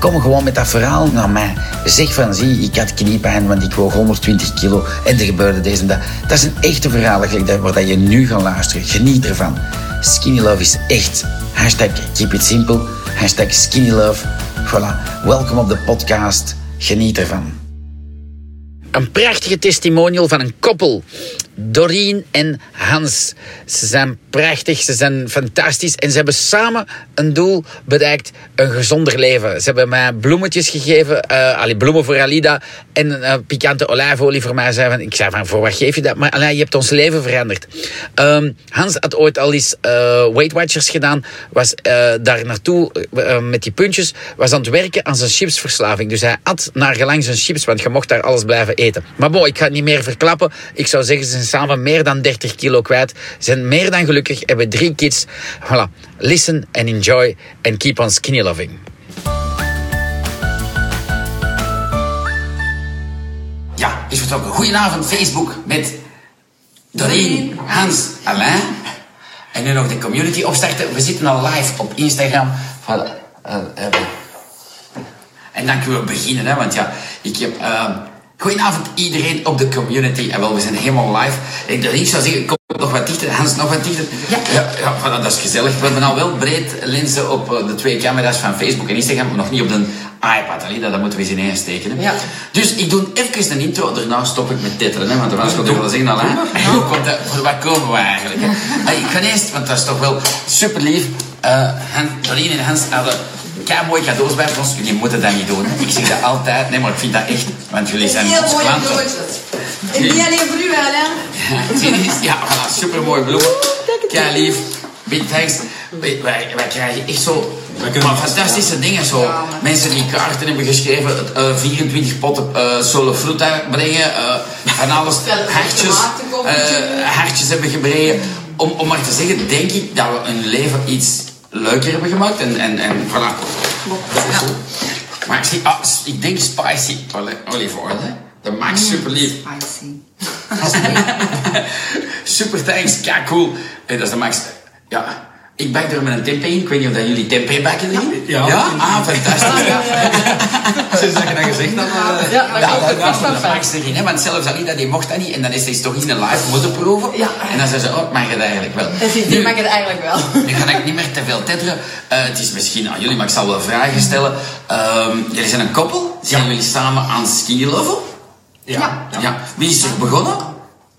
Kom gewoon met dat verhaal naar mij. Zeg van, zie, ik had kniepijn, want ik woog 120 kilo en er gebeurde deze en dat. Dat is een echte verhaal waar je nu gaat luisteren. Geniet ervan. Skinny Love is echt. Hashtag keep it simple. Hashtag skinny love. Voilà. Welkom op de podcast. Geniet ervan. Een prachtige testimonial van een koppel. Doreen en Hans. Ze zijn prachtig, ze zijn fantastisch en ze hebben samen een doel bereikt: een gezonder leven. Ze hebben mij bloemetjes gegeven, uh, bloemen voor Alida en uh, pikante olijfolie voor mij. Zei van, ik zei van, voor wat geef je dat? Maar allee, je hebt ons leven veranderd. Um, Hans had ooit al eens uh, Weight Watchers gedaan, was daar naartoe met die puntjes, was aan het werken aan zijn chipsverslaving. Dus hij at naar gelang zijn chips, want je mocht daar alles blijven eten. Maar bon, ik ga het niet meer verklappen. Ik zou zeggen, samen meer dan 30 kilo kwijt, zijn meer dan gelukkig, hebben drie kids. Voilà, listen and enjoy and keep on skinny loving. Ja, is vertrokken. Goedenavond Facebook met Doreen, Hans, Alain. En nu nog de community opstarten. We zitten al live op Instagram. Voilà. Uh, uh, en dan kunnen we beginnen, hè, want ja, ik heb... Uh, Goedenavond iedereen op de community. En wel, we zijn helemaal live. Ik denk zou zeggen, kom nog wat dichter. Hans, nog wat dichter. Ja. Ja, ja dat is gezellig. We hebben al wel breed lenzen op eh, de twee camera's van Facebook en Instagram, maar nog niet op de iPad. Allee, dat, moeten we eens in steken. Ja. Dus ik doe even een intro, daarna stop ik met titteren. Hè, want dan was ik wel zeggen, al, hoe komt dat, voor wat komen we eigenlijk? Hè? Ik ga eerst, want dat is toch wel super lief. Uh, Doreen en Hans hadden kei mooi cadeaus bij ons. Jullie moeten dat niet doen. Ik zeg dat altijd. Nee, maar ik vind dat echt. Want jullie zijn Heel mooie cadeautjes. En niet alleen voor u, Alain. Ja, voilà, super mooi bloemen. Kei lief. Big thanks. Wij, wij, krijgen echt zo maar fantastische dingen. Zo. Mensen die kaarten hebben geschreven, uh, eh, 24 potten uh, solo fruta brengen, uh, van alles, hartjes, hartjes hebben gebreken. Om, om maar te zeggen, denk ik dat we een leven iets leuker hebben gemaakt. En, en, en voilà. Ja. Maar ik, zie, ah, ik denk spicy olive oil. Hè? Dat maakt mm, super lief. Spicy. super thanks, kijk cool. En dat is de max. Ja, ik bak er met een tempeh in. Ik weet niet of dat jullie tempeh bakken Ja. ja. ja? Ah, fantastisch. Ja, Sinds dat je dat gezegd had. Uh, ja, dat, ja, ze erin. Hè? Want zelfs Alida die mocht dat niet. En dan is hij toch in een live moeten proeven. Ja. En dan zei ze, oh, mag het eigenlijk wel. Nu mag het eigenlijk wel. Nu ga ik niet meer te veel tetteren. Uh, het is misschien aan jullie, maar ik zal wel vragen stellen. Um, jullie zijn een koppel. Zijn jullie samen aan ski level? Ja. ja. Wie is er begonnen?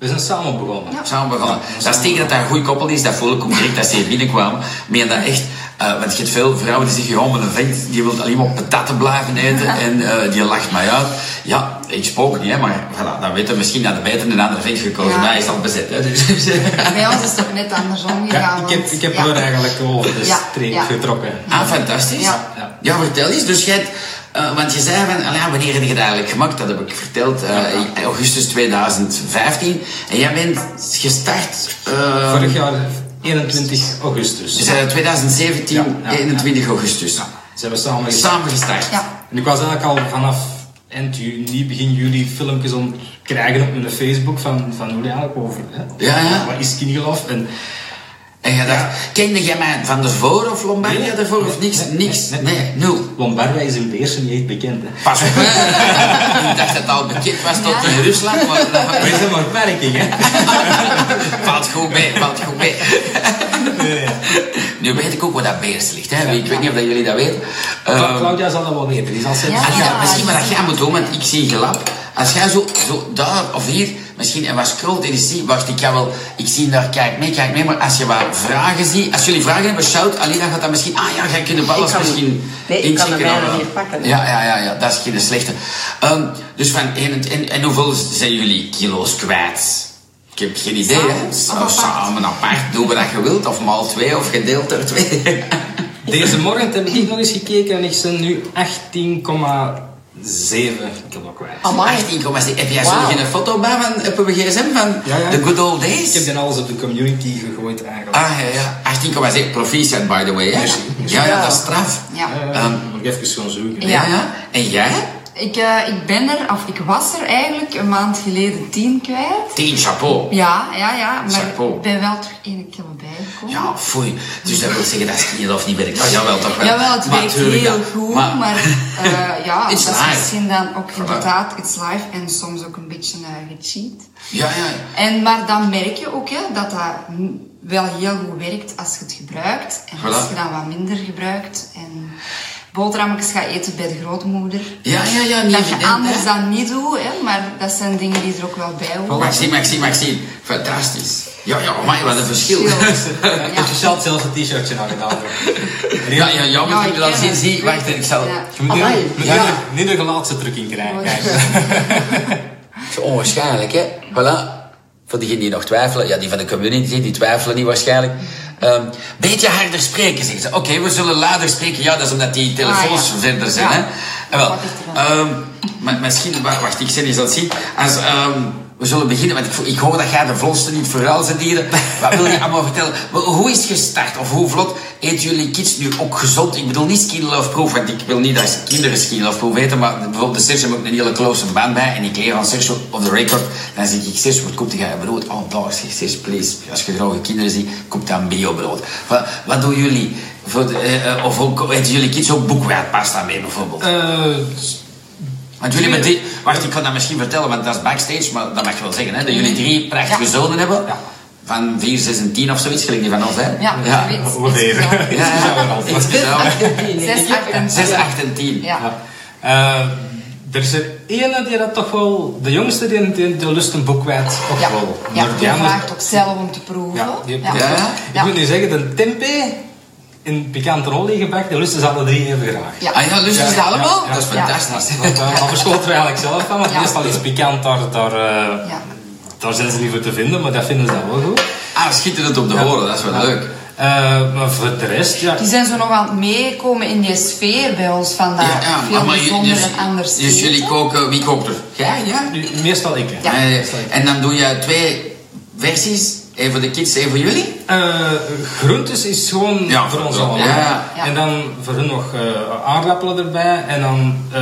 We zijn samen begonnen. Ja. Samen begonnen. dat is tegen dat dat een goed koppel is. Dat voel ik ook direct als ze hier binnenkwamen. Maar dat echt... Uh, want je hebt veel vrouwen die zeggen, oh, met een vent die wil alleen maar patatten blijven eten en uh, die lacht mij uit. Ja, ik spook niet, hè, maar voilà, dan weten we misschien dat de beter een andere vent gekozen. Ja. hij is al bezet. Hè, dus, Bij ons is het toch net andersom gegaan. Ja, ik heb, ik heb ja. eigenlijk over de streep getrokken. Ah, fantastisch. Ja. Ja. vertel eens. Dus jij uh, want je zei van, ja, wanneer heb je het eigenlijk gemaakt? Dat heb ik verteld, uh, in augustus 2015. En jij bent gestart... Uh, Vorig jaar 21 augustus. Dus 2017, ja, ja, 21 augustus. Ja. Zijn we samen gestart. Samen gestart. Ja. En ik was eigenlijk al vanaf eind juni, begin juli filmpjes om krijgen op mijn Facebook van, van hoe eigenlijk over... Hè, ja, ja. Wat is kingeloof? En en je dacht, kende jij mij van tevoren of Lombardia ervoor of niks? niks? Nee, nul. Lombardia is in Beersen niet echt bekend. Hè? Pas op. ik dacht dat het al bekend was tot in Rusland. Maar dat is een beperking, hè? valt goed mee, valt goed mee. Nu weet ik ook waar dat Beers ligt. Hè? Ik weet niet of dat jullie dat weten. Claudia zal dat wel weten. Die zal zeggen. Ja, ja, misschien wat jij moet doen, want ik zie gelap. Als jij zo, zo daar of hier misschien en wat scrolt en je ziet, wacht, ik ga wel, ik zie daar, kijk mee, kijk mee, maar als je wat vragen ziet, als jullie vragen hebben, shout, Alina gaat dat misschien, ah ja, ga ik de ballen misschien Nee, ik kan de niet pakken. Ja, ja, ja, ja, dat is geen slechte. Um, dus van, en, en, en hoeveel zijn jullie kilo's kwijt? Ik heb geen idee, hè. Samen, samen apart, doen we dat je wilt, of maal twee, of gedeeld door twee. Deze morgen heb ik nog eens gekeken en ik ben nu 7 kilo kwijt. Amai. 18,6. Heb jij Wauw. zo geen foto bij van, op een gsm van Ja, ja. de good old Ik days? heb dan alles op de community gegooid eigenlijk. Ah ja, ja. 18,6. Proficiat, by the way. Hè? Ja, ja, dat is straf. Ja. Moet ik even gaan zoeken. Ja. ja. En jij? Ik, eh, ik ben er, of ik was er eigenlijk een maand geleden 10 kwijt. Tien chapeau. Ja, ja, ja. Maar Chapeau. ik ben wel terug 1 kilo bijgekomen. Ja, foei. Dus dat wil zeggen dat het niet of niet werkt. Ja, jawel, toch wel. Jawel, het Maar werkt heel ja. goed, maar, eh, ja, It's dat is misschien dan ook inderdaad iets live en soms ook een beetje uh, gecheat. Ja, ja. En, maar dan merk je ook hè, dat dat wel heel goed werkt als je het gebruikt. En als je dan wat minder gebruikt en boterhammetjes gaat eten bij de grootmoeder. Ja, ja, ja, niet Dat je evident, anders hè. dan niet doet, hè, maar dat zijn dingen die er ook wel bij horen. Maxime, Maxime, Maxime. Fantastisch. Ja, ja, maar wat een verschil. Ik heb zelf zelfs een t-shirtje aan gedaan. Ja, ja, ja, moet ik je dat ken zien? Zie, wacht, ik zal... Ja. Je moet Amai. Ja. nu de gelaatste drukking krijgen. Oh, kijk. Het is onwaarschijnlijk, hè? Voilà. Voor diegenen die nog twijfelen, ja, die van de community, die twijfelen niet waarschijnlijk. Ehm beetje harder spreken, zeggen ze. Oké, we zullen luider spreken. Ja, dat is omdat die telefoons Ah, ja. verder zijn, Ja. hè? En wel, dan? ehm, maar misschien, wacht, ik zit eens het zien. Als, ehm, we zullen beginnen, want ik, ik hoor dat jij de vlotste niet vooral zijn dieren. Wat wil je allemaal vertellen? Hoe is het gestart? Of hoe vlot eten jullie kids nu ook gezond? Ik bedoel niet skin love proof, want ik wil niet dat kinderen skin love proof eten, maar bijvoorbeeld de Serge heb ik een hele close band bij en ik leer aan Serge op de record. Dan zeg ik, Serge, wat koopt jij brood? Oh, daar Serge, please. Als je graag kinderen ziet, koop dan biobrood. Wat, wat doen jullie? Voor eh, eh, of ook, eten jullie kids ook boekwijdpasta mee bijvoorbeeld? Eh, Want jullie met die, wacht, ik kan dat misschien vertellen, want dat is backstage, maar dat mag je wel zeggen, hè, dat jullie drie prachtige Ja. zonen hebben. Ja. Van 4, 6 en 10 of zoiets, gelijk die van ons, hè? Ja, ja. ongeveer. Ja. Ja, ja. Ja. Iets gedaan. 6, 8 en 6, 8 en 10. Ja. Eh, er is er ene die dat toch wel... De jongste die, die, die lust een boek kwijt. Toch Ja, wel. ja Maar die vraagt ook zelf om te proeven. Ja, die, ja. Ja. Ik moet nu zeggen, de tempeh in pikante olie gebakken, die lusten ze alle drie even graag. Ja. Ah ja, lusten ze Ja, allemaal? ja, dat is ja. fantastisch. Want, eh, Daar verschoten we eigenlijk zelf van, want Ja. meestal is pikant daar, daar, eh, Ja. daar zijn ze niet voor te vinden, maar dat vinden ze dan wel goed. Ah, schitterend om te horen, dat is wel Ja. leuk. Eh, maar voor de rest, ja. Die zijn zo nog aan het meekomen in die sfeer bij ons vandaag. Ja, ja, Veel maar je- bijzonder dus, en anders dus jullie koken, wie kookt er? Jij, ja? Nu, Meestal ik. Ja. Eh, en dan doe je twee versies, één voor de kids, één voor jullie? Eh, groentes is gewoon Ja, voor ons allemaal. ja. Ja. En dan voor hun nog eh, aardappelen erbij. En dan eh,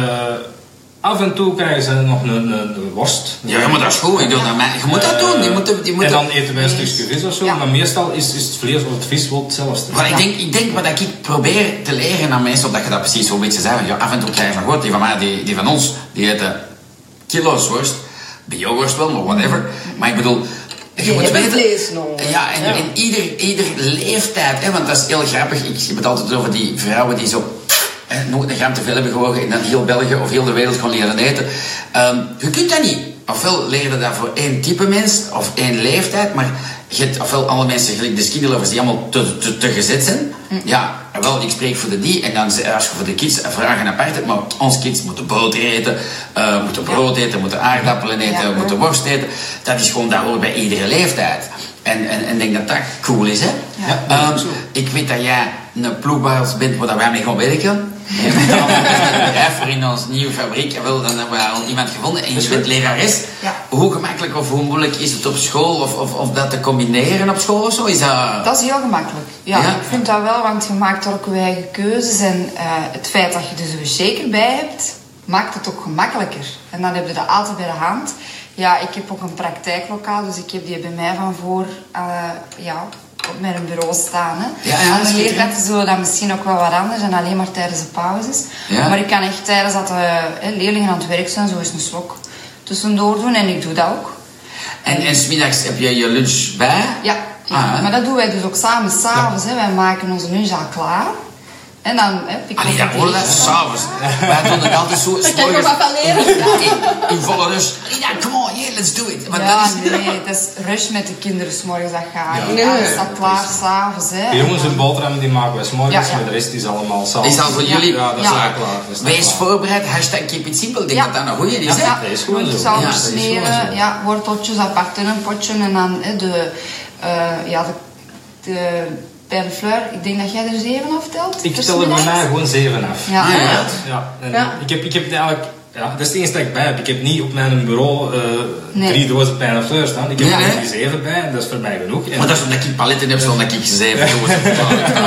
af en toe krijgen ze nog een, een, een worst. Ja, maar dat is goed. Ik doe dat, je moet dat doen. Je moet, je moet en dan eten wij een stukje vis of zo. Ja. Maar meestal is, is het vlees of het vis wel hetzelfde. Maar ik denk, ik denk wat ik probeer te leren aan mensen, omdat je dat precies zo'n beetje zei. Ja, af en toe krijg je van goed, die van mij, die, die van ons, die eten kilo's worst. Bio-worst wel, maar whatever. Maar ik bedoel, je moet weten... Ja, en, en ieder, ieder leeftijd, hè, want dat is heel grappig. Ik heb het altijd over die vrouwen die zo hè, nooit een gram te veel hebben gewogen en dan heel België of heel de wereld gewoon leren eten. Ehm, je kunt dat niet. Ofwel leer je dat voor één type mens of één leeftijd, maar je hebt ofwel alle mensen, gelijk de skinnylovers, die allemaal te, te, te gezet zijn. Ja, wel, ik spreek voor de die en dan als je voor de kids vragen apart hebt, maar onze kids moeten brood eten, eh, moeten brood eten, moeten aardappelen eten, Ja. moeten worst eten. Dat is gewoon, dat hoort bij iedere leeftijd. En, en, en ik denk dat dat cool is, hè? Ja, Ehm, ik weet dat jij een ploegbaas bent waar wij mee gaan werken. Bedrijf voor in onze nieuwe fabriek. Wel, dan hebben we al iemand gevonden. En je bent lerares. Ja. Hoe gemakkelijk of hoe moeilijk is het op school? Of, of, of dat te combineren op school of zo? Is dat... Dat is heel gemakkelijk. Ja, Ja? ik vind dat wel, want je maakt ook je eigen keuzes. En eh, het feit dat je er zo zeker bij hebt, maakt het ook gemakkelijker. En dan heb je dat altijd bij de hand. Ja, ik heb ook een praktijklokaal, dus ik heb die bij mij van voor eh, ja, op mijn bureau staan. Hè. Ja, ja, schitterend. leerkrachten zullen dat misschien ook wel wat anders en alleen maar tijdens de pauzes. Ja. Maar ik kan echt tijdens dat de eh, leerlingen aan het werk zijn, zo eens een slok tussendoor doen. En ik doe dat ook. En, en smiddags heb je je lunch bij? Ja. Ah, maar dat doen wij dus ook samen s'avonds. hè. Wij maken onze lunch al klaar. En dan hè, pikken Allee, we dat hoor dat s'avonds. Wij doen het altijd zo. Daar kan ik nog wat van leren. In, in volle rust. Ja, come on, yeah, let's do it. Want Ja, dat is... nee, het is rush met de kinderen s'morgens dat gaat. Ja. Ja, Nee. dat staat klaar s'avonds. hè. De jongens hun boterhammen die maken wij s'morgens, Ja, ja. maar de rest is allemaal s'avonds. Is al voor Ja. jullie... Ja, dat is Ja. klaar. Dat is Wees klaar. voorbereid, hashtag keep it simple. Ik denk Ja. dat dat een goeie is, hè? Ja, dat is al Ja, dat ja, worteltjes apart in een potje en dan hè, de, eh, ja, de, de perle fleur. Ik denk dat jij er zeven aftelt. Ik stel er bij mij gewoon 7 af. Ja. Ja. Ja, en Ja. Ik, heb, ik heb het eigenlijk ja, dat is het enige dat ik bij heb. Ik heb niet op mijn bureau eh, Nee. drie dozen pijn fleur staan. Ik heb er nee. zeven bij, dat is voor mij genoeg. En- Maar dat is omdat ik paletten heb, zodat ik zeven dozen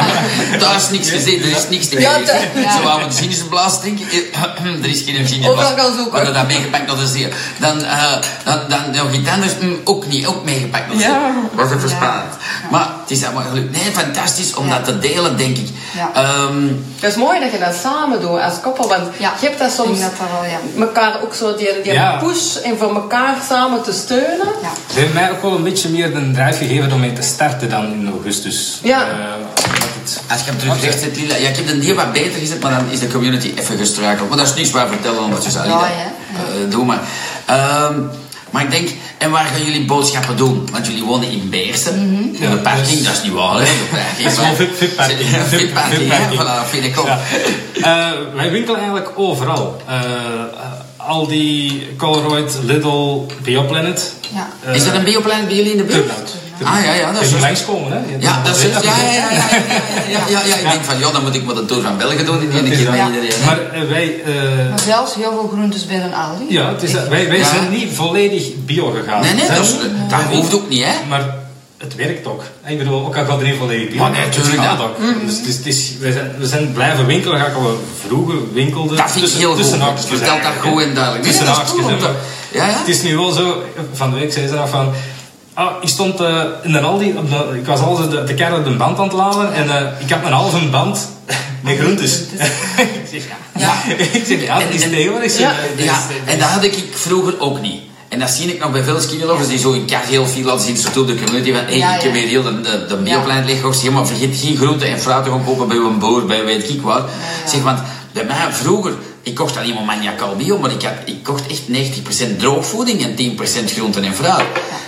Daar is niks gezien, er is niks te geven. ja. Zo wou we de Ginnersblaas drinken. er is geen Ginnersblaas. Overal gaan zoeken. We hadden dat meegepakt naar de zee. Dan, eh, dan, dan nog iets anders, ook niet, ook meegepakt naar de zee. Ja. Was even spannend. Maar het is allemaal gelukt. Nee, fantastisch om Ja. dat te delen, denk ik. Ja. Ehm, Het is mooi dat je dat samen doet als koppel, want Ja, je hebt dat ik soms denk dat dat wel, ja. elkaar ook zo die, die Ja. push en voor elkaar samen te steunen. Ja. Ze hebben mij ook wel een beetje meer de drive gegeven om mee te starten dan in augustus. Ja. Eh, omdat het- Als je hem terug zet, Lila. Ja, ik heb de die wat beter gezet, maar dan is de community even gestruikeld. Maar dat is niets waar vertellen. Ja, Alida. ja. Eh, doe maar. Ehm, maar ik denk, en waar gaan jullie boodschappen doen? Want jullie wonen in Beersen. Mhm. In de Ja, parking, dus- dat is niet waar, hè? De is wel fit- fit parking. Ja, fit Fit- parking, fit ja. parking. Voilà, vind ik ook. Ja. Eh, wij winkelen eigenlijk overal. Eh, eh, Aldi, Colruyt, Lidl, Bioplanet. Ja. Is dat een bioplanet bij jullie in de buurt? Ah ja, ja, dat Je is langskomen, hè? Ja, dat is. Ja, ja, ja, ja, ja, ja, ja, ja, Ik denk van, ja, dan moet ik maar de Tour van België doen in die keer dat. iedereen. Maar eh, wij, eh, Maar zelfs heel veel groentes bij een Aldi. ja, het is dat. wij, wij Ja. zijn niet volledig bio gegaan. Nee, nee, dat, dat hoeft ook niet, hè? Maar het werkt ook. Ik bedoel, ook al gaat er niet volledig bio. Maar nee, het tuurlijk, gaat ja. ook. Dus het is, het is, we, zijn, we zijn blijven winkelen, ga ik al vroeger winkelden. Dat vind ik heel goed. vertelt dat goed en duidelijk. Tussen dat haakjes, Ja, ja. Het is nu wel zo, van de week zei ze dat van... Ah, ik stond eh, in een Aldi, op de, ik was al de, de op de band aan het laden en eh, ik had een halve band met groentes. ik zeg ja. Ja. ik zeg ja, dat is En- en- tegenwoordig. zo. Ja. En dat had ik vroeger ook niet. En dat zie ik nog bij veel skilovers die zo in kar heel veel laten zien, surtout de community, van hey, Ja, ik heb ja. hier heel de, de, de bioplein liggen, zeg maar vergeet geen groenten en fruit te gaan kopen bij een boer, bij weet ik wat. Zeg, want bij mij vroeger, ik kocht alleen maar maniacal bio, maar ik, had, ik kocht echt 90% droogvoeding en 10% groenten en fruit.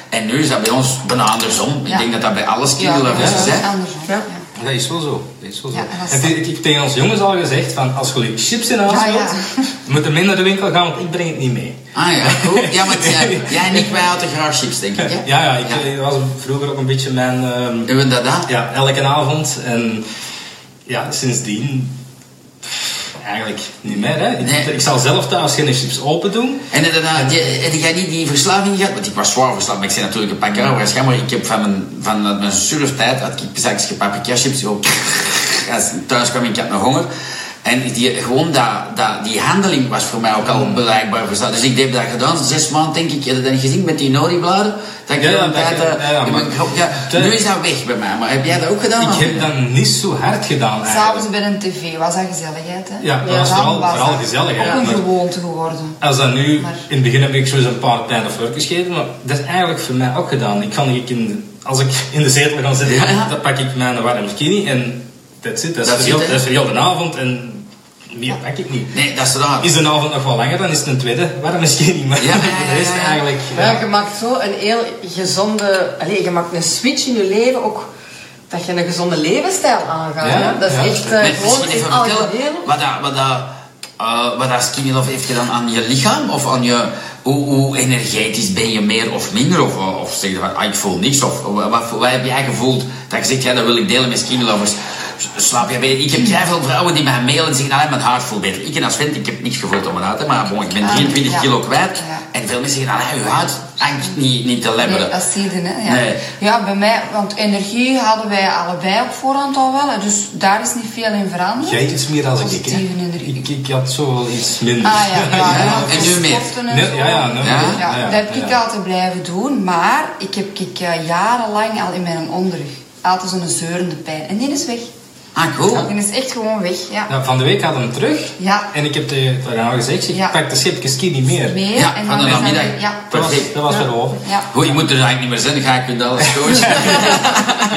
En nu is dat bij ons bijna andersom. Ik Ja. denk dat dat bij alle Ja, skilovers dat is, hè. Ja. Ja. Dat is wel zo. Dat is wel zo. Ja, is ik heb tegen ons jongens al gezegd van als je chips in huis Ja, wilt, ja. moet je mee naar de winkel gaan, want ik breng het niet mee. Ah ja, goed. Ja, maar jij, jij en ik, wij hadden graag chips, denk ik, hè. Ja, ja, ik, ik was vroeger ook een beetje mijn... ehm, Doen we dat dan? ja, elke avond. En ja, sindsdien eigenlijk niet meer. Hè. Ik, Nee. ik zal zelf thuis geen chips open doen. En die- heb jij niet die verslaving gehad? Want ik was zwaar verslaafd, maar ik zei natuurlijk een pak was maar ik heb van mijn, van mijn surftijd had ik zakje paprika chips. Zo, als ik thuis kwam, ik had nog honger. En die, gewoon dat, dat, die handeling was voor mij ook al blijkbaar verslaafd. Dus ik heb dat gedaan, zes maanden denk ik. Heb je dat niet gezien met die nori-bladen? Dat ik Ja, dat- tijd, ja, ja, maar- ja, nu is dat weg bij mij, maar heb jij dat ook gedaan? Ik of heb niet? dat niet zo hard gedaan S'avonds eigenlijk. bij een tv was dat gezelligheid. Hè? Ja, dat Ja, was vooral, was vooral dat gezelligheid. Ook een gewoonte geworden. Als dat nu, Maar- in het begin heb ik zo eens een paar kleine vleukjes gegeten, maar dat is eigenlijk voor mij ook gedaan. Ik kan ik in, als ik in de zetel ga zitten, Ja, ja. dan pak ik mijn warme skinny en that's it. Dat is, Dat heel, hè? dat is voor heel de avond en meer pak ik niet. Nee, dat is raar. Is de avond nog wel langer, dan is het een tweede warme skinny, maar Ja, ja, ja, de rest ja, ja. eigenlijk... Ja, je maakt zo een heel gezonde... Allez, je maakt een switch in je leven ook... Dat je een gezonde levensstijl aangaat. Ja, hè. Dat is ja. echt eh, Met gewoon misschien in algeheel. wat dat, wat dat, eh, wat dat skinny love heeft gedaan aan je lichaam? Of aan je, hoe, hoe energetisch ben je meer of minder? Of, of zeg je van, ah, ik voel niks? Of wat, wat, wat heb jij gevoeld dat je zegt, ja, dat wil ik delen met skinny lovers? Slaap je beter? Ik heb vrij veel vrouwen die mij mailen en zeggen, ah, mijn hart voelt beter. Ik en als vent, ik heb niks gevoeld om mijn hè, maar bon, ik ben Ah, 23 ja. kilo kwijt. Ja. En veel mensen zeggen, ah, uw huid hangt niet, niet te lebberen. Nee, dat zie je, hè. Ja. Nee. ja, bij mij, want energie hadden wij allebei op voorhand al wel. Dus daar is niet veel in veranderd. Jij iets meer als ik, hè? Ik, ik had zo wel iets minder. Ah ja, ja, ja. En nu meer? Nee, ja, ja, Ja? nee, Ja, ja, dat heb ik ja. altijd blijven doen, maar ik heb ik, eh, jarenlang al in mijn onderrug altijd zo'n zeurende pijn. En die is weg. Ah, cool. Die is echt gewoon weg, ja. Ja, van de week hadden we hem terug. Ja. En ik heb tegen haar gezegd, ik Ja. pak de schipje skinny meer. Meer. Ja, en van de namiddag. Ja. Dat was, dat was weer over. Ja. Goed, je moet er eigenlijk niet meer zijn, dan ga ik je alles coachen.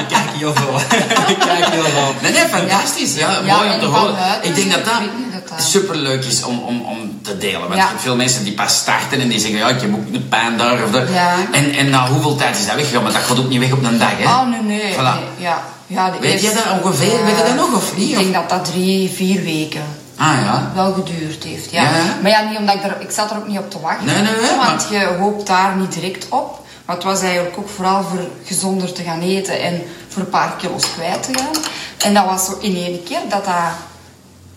Ik kijk heel veel. ik kijk heel veel. Nee, nee, fantastisch. Ja, Ja, mooi om te horen. Ik denk dat dat, niet dat superleuk is om, om, om te delen. Want je hebt veel mensen die pas starten en die zeggen, ja, ik heb ook een pijn daar of daar. Ja. En, en na hoeveel tijd is dat weggegaan? Maar dat gaat ook niet weg op een dag, hè? Oh, nee, nee. Voilà. nee, Ja. Ja, de Weet je eerste- dat ongeveer? Weet je dat nog of niet? Ik denk dat dat drie, vier weken Ah, ja. wel geduurd heeft. Ja. Ja. Maar ja, niet omdat ik er... Ik zat er ook niet op te wachten. Nee, nee, nee, Want je hoopt daar niet direct op. Maar het was eigenlijk ook vooral voor gezonder te gaan eten en voor een paar kilo's kwijt te gaan. En dat was zo in één keer dat dat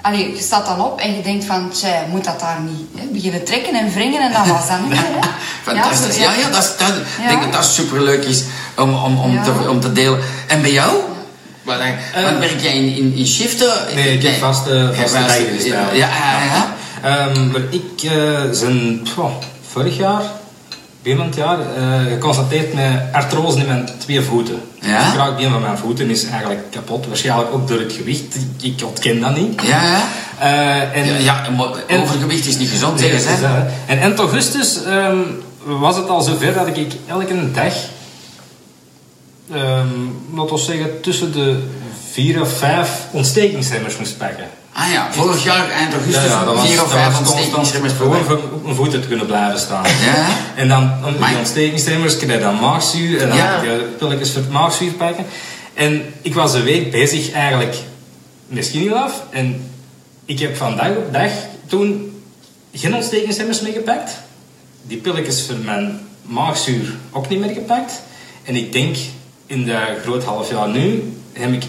Allee, je staat dan op en je denkt van, tja, moet dat daar niet hè? beginnen trekken en wringen en dat was dan niet meer. Hè? Fantastisch. Ja, ja, dat is, dat, ik Ja. denk dat dat superleuk is om, om, om, te, om te delen. En bij jou? Wat, dan- Eh, want werk jij in, in, in shiften? Nee, ik heb vaste, vaste gesteld. Ja, ja, ja. Ehm, maar ik eh zijn pff, vorig jaar, begin het jaar, eh, geconstateerd met artrose in mijn twee voeten. Ja? Het kraakbeen van mijn voeten is eigenlijk kapot. Waarschijnlijk ook door het gewicht. Ik, ontken dat niet. Ja, ja. Eh, en, Ja, ja, en- overgewicht is niet gezond, Nee, zeggen ze. En eind augustus ehm, was het al zover dat ik elke dag, laten we zeggen, tussen de vier of vijf ontstekingsremmers moest pakken. Ah ja, vorig jaar eind augustus dat was, vier of vijf per Gewoon voor op mijn voeten te kunnen blijven staan. Ja. En dan om die ontstekingsremmers krijg je dan maagzuur en dan Ja. ja. pilletjes voor het maagzuur pakken. En ik was een week bezig eigenlijk met Love. En ik heb van dag op dag toen geen ontstekingsremmers meegepakt. Die pilletjes voor mijn maagzuur ook niet meer gepakt. En ik denk in dat groot half jaar nu heb ik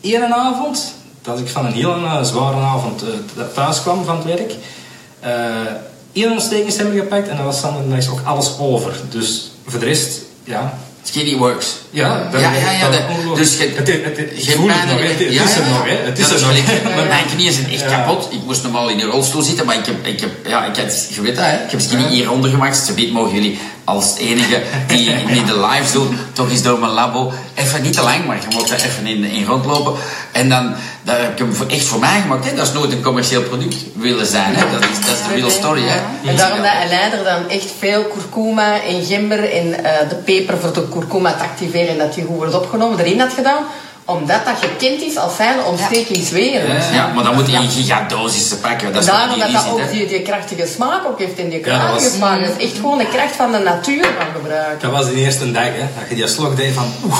één avond, dat ik van een heel eh, zware avond eh, th- thuis kwam van het werk, eh één ontstekingsremmer gepakt en dat was dan is ook alles over. Dus voor de rest, ja. Skinny works. Ja, dat- ja, ja, ja, dat- de- dus je, Het- het- het- geen voel nog, Het- het ja, is er nog, hè. Het is er nog. Maar- Mijn knieën zijn echt kapot. Ik moest normaal in de rolstoel zitten, maar ik heb, ik heb, ja, ik heb, je weet dat, hè? Ik heb skinny hieronder gemaakt. Ze biedt mogen jullie als enige die niet de lives doen, toch eens door mijn labo. Even niet te lang, maar je mag daar even in, in rondlopen. En dan, daar heb ik hem voor- echt voor mij gemaakt. Hè? Dat is nooit een commercieel product willen zijn. Hè? Dat, is, dat is de real story. Hè? En daarom dat Alain er dan echt veel kurkuma en gember en eh, de peper voor de kurkuma te activeren en dat die goed wordt opgenomen erin had gedaan. Omdat dat gekend is als fijne ontstekingsweren. Ja, maar dan moet je in gigadosissen pakken. Dat is daarom dat dat ook die, die krachtige smaak ook heeft en die Ja, dat krachtige was- smaak. Dat is echt gewoon de kracht van de natuur van gebruiken. Dat was de eerste dag, hè. Dat je die slok deed van... Oeh,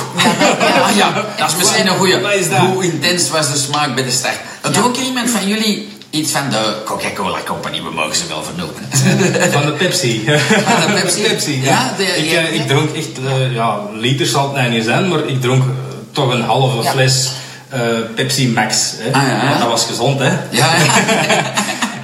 Ah ja, dat is misschien een goeie. Dat? Hoe intens was de smaak bij de start? Dronk er iemand van jullie iets van de Coca-Cola Company? We mogen ze wel vernoemen. Van de Pepsi. Van de Pepsi? ja. Ja, de- ik, ja, eh, ja. ik dronk echt, eh, ja, liters zal het niet zijn, maar ik dronk toch een halve Ja. fles eh, Pepsi Max. Hè. Ah, ja. Want dat was gezond, hè. Ja,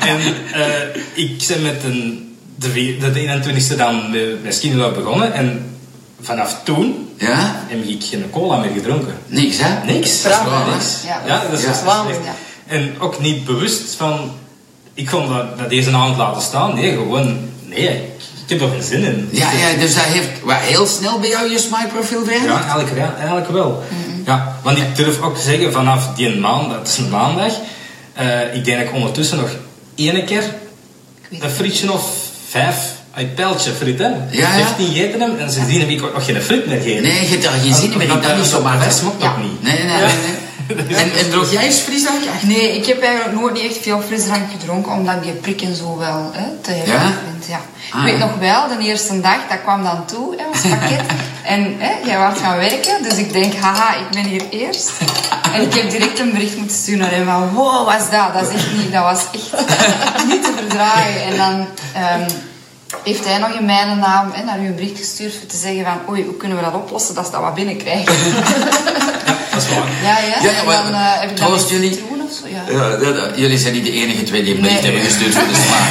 En eh, ik ben met een, de, de 21ste dan met, met Skinny begonnen en vanaf toen ja? heb ik geen cola meer gedronken. Niks, hè? Niks. Dat is? Niks. Ja. Ja, dat is, Ja. En ook niet bewust van, ik kon dat, dat deze avond laten staan. Nee, gewoon, nee, heb er geen zin in. Ja, ja, dus dat heeft wat, heel snel bij jou je smaakprofiel veranderd? Ja, eigenlijk, ja, eigenlijk wel. Ja, want ik durf ook te zeggen, vanaf die maand, dat is een maandag, eh, ik denk dat ik ondertussen nog één keer een frietje of vijf uit pijltje friet heb. Ja, ja. Ik heb niet gegeten hem en sindsdien heb ik ook nog geen friet meer gegeten. Nee, je hebt daar geen zin in. Dat- Ik dat niet dat- zomaar Dat smaakt Ja. ook niet. Nee, nee, nee. nee. En, en droog jij eens frisdrank? Nee, ik heb eigenlijk nooit niet echt veel frisdrank gedronken, omdat ik die prikken zo wel hè, te heftig Ja? vind. Ja. Ah, ik weet ja. nog wel, de eerste dag, dat kwam dan toe, hè, ons pakket. en hè, jij was gaan werken, dus ik denk, haha, ik ben hier eerst. En ik heb direct een bericht moeten sturen naar hem van, wow, wat is dat? Dat is echt niet, dat was echt niet te verdragen. En dan ehm, heeft hij nog in mijn naam hè, naar u een bericht gestuurd voor te zeggen van, oei, hoe kunnen we dat oplossen, dat ze dat wat binnenkrijgen. Dat is waar. ja, ja. Ja, maar dan eh, heb ik dat troost met jullie- citroen of zo, ja. Jullie zijn niet de enige twee die een bericht Nee. hebben gestuurd voor de smaak.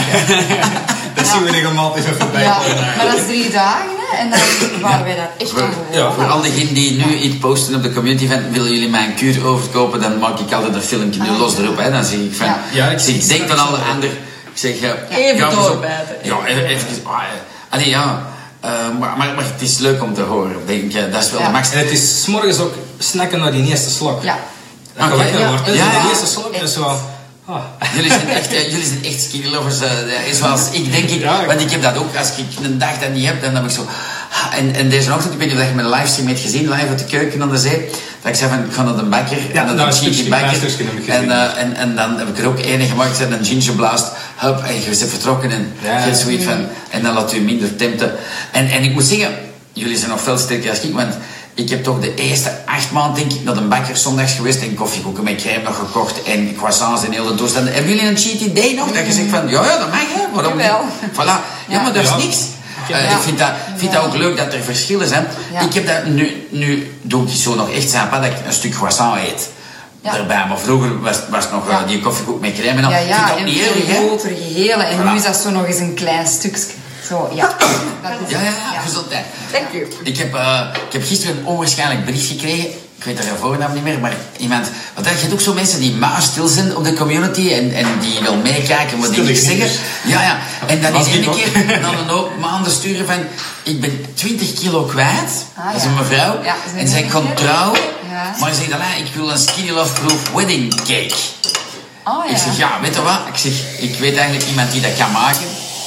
Dat zien we regelmatig even voorbij Ja, maar dat is drie dagen hè, en dan waren wij daar echt Voor, aan ja, voor al diegenen die nu iets posten op de community van willen jullie mijn kuur overkopen, dan maak ik altijd een filmpje nu Ah, los erop. Hè. Dan zeg ik van, Ja. Ja, ik ik, zie- denk dan al de ander, ik zeg, eh, Even doorbijten. Ja, even, even ah, allee, ja. Eh, maar, maar, maar het is leuk om te horen, denk ik. Dat is wel Ja. de max. En het is 's morgens ook snakken naar die eerste slok. Ja. Dat je Oké, lekker ja. wordt. Ja, De eerste slok is zo... Ah. Jullie zijn echt, eh, jullie zijn echt skinny lovers. eh, zoals ik denk ik. Ja, ik- Want ik heb dat ook. Als ik een dag dat niet heb, dan heb ik zo... En, en deze ochtend, ik weet niet of je mijn livestream hebt gezien, live uit de keuken aan de zee. Dat ik zei van, ik ga naar de bakker. Ja, en dan nou, stukje- bakker. En, eh, en, en dan heb ik er ook ene gemaakt. En een ginger blast. Hup, en je bent vertrokken. En Ja. je van... En dan laat u minder tempten. En, en ik moet zeggen, jullie zijn nog veel sterker als ik. Want ik heb toch de eerste acht maanden denk ik, naar de bakker zondags geweest en koffiekoeken met crème nog gekocht en croissants en hele toestand. Hebben jullie een cheat day nog? Dat je zegt van, ja, ja, dat mag hè, waarom niet? Jawel. Voilà. Ja, maar dat is Ja. niks. Eh, Ik vind dat, vind dat ook leuk dat er verschillen zijn. Ik heb dat nu, nu doe ik zo nog echt sympa dat ik een stuk croissant eet. Ja. erbij. Maar vroeger was, was het nog Ja. eh, die koffiekoek met crème en al. Ja, ja, dat en niet erg, groter. En Voilà. nu is dat zo nog eens een klein stukje. Zo, ja. Dat is Ja, ja, gezondheid. Dank u. Ik heb, eh, ik heb gisteren een onwaarschijnlijk bericht gekregen. Ik weet haar voornaam niet meer, maar iemand... Want je hebt ook zo mensen die muisstil zijn op de community en, en die wil meekijken wat die niks zeggen. Ja, ja. En dan is één keer dan een hoop maanden sturen van... Ik ben 20 kilo kwijt. Ah, dat is een mevrouw. Ja, is een en zij mevrouw. komt trouw. Ja. Maar ze zegt, "Alain, ik wil een Skinny Love Proof wedding cake. Oh ja. Ik zeg, ja, weet je wat? Ik zeg, ik weet eigenlijk iemand die dat kan maken.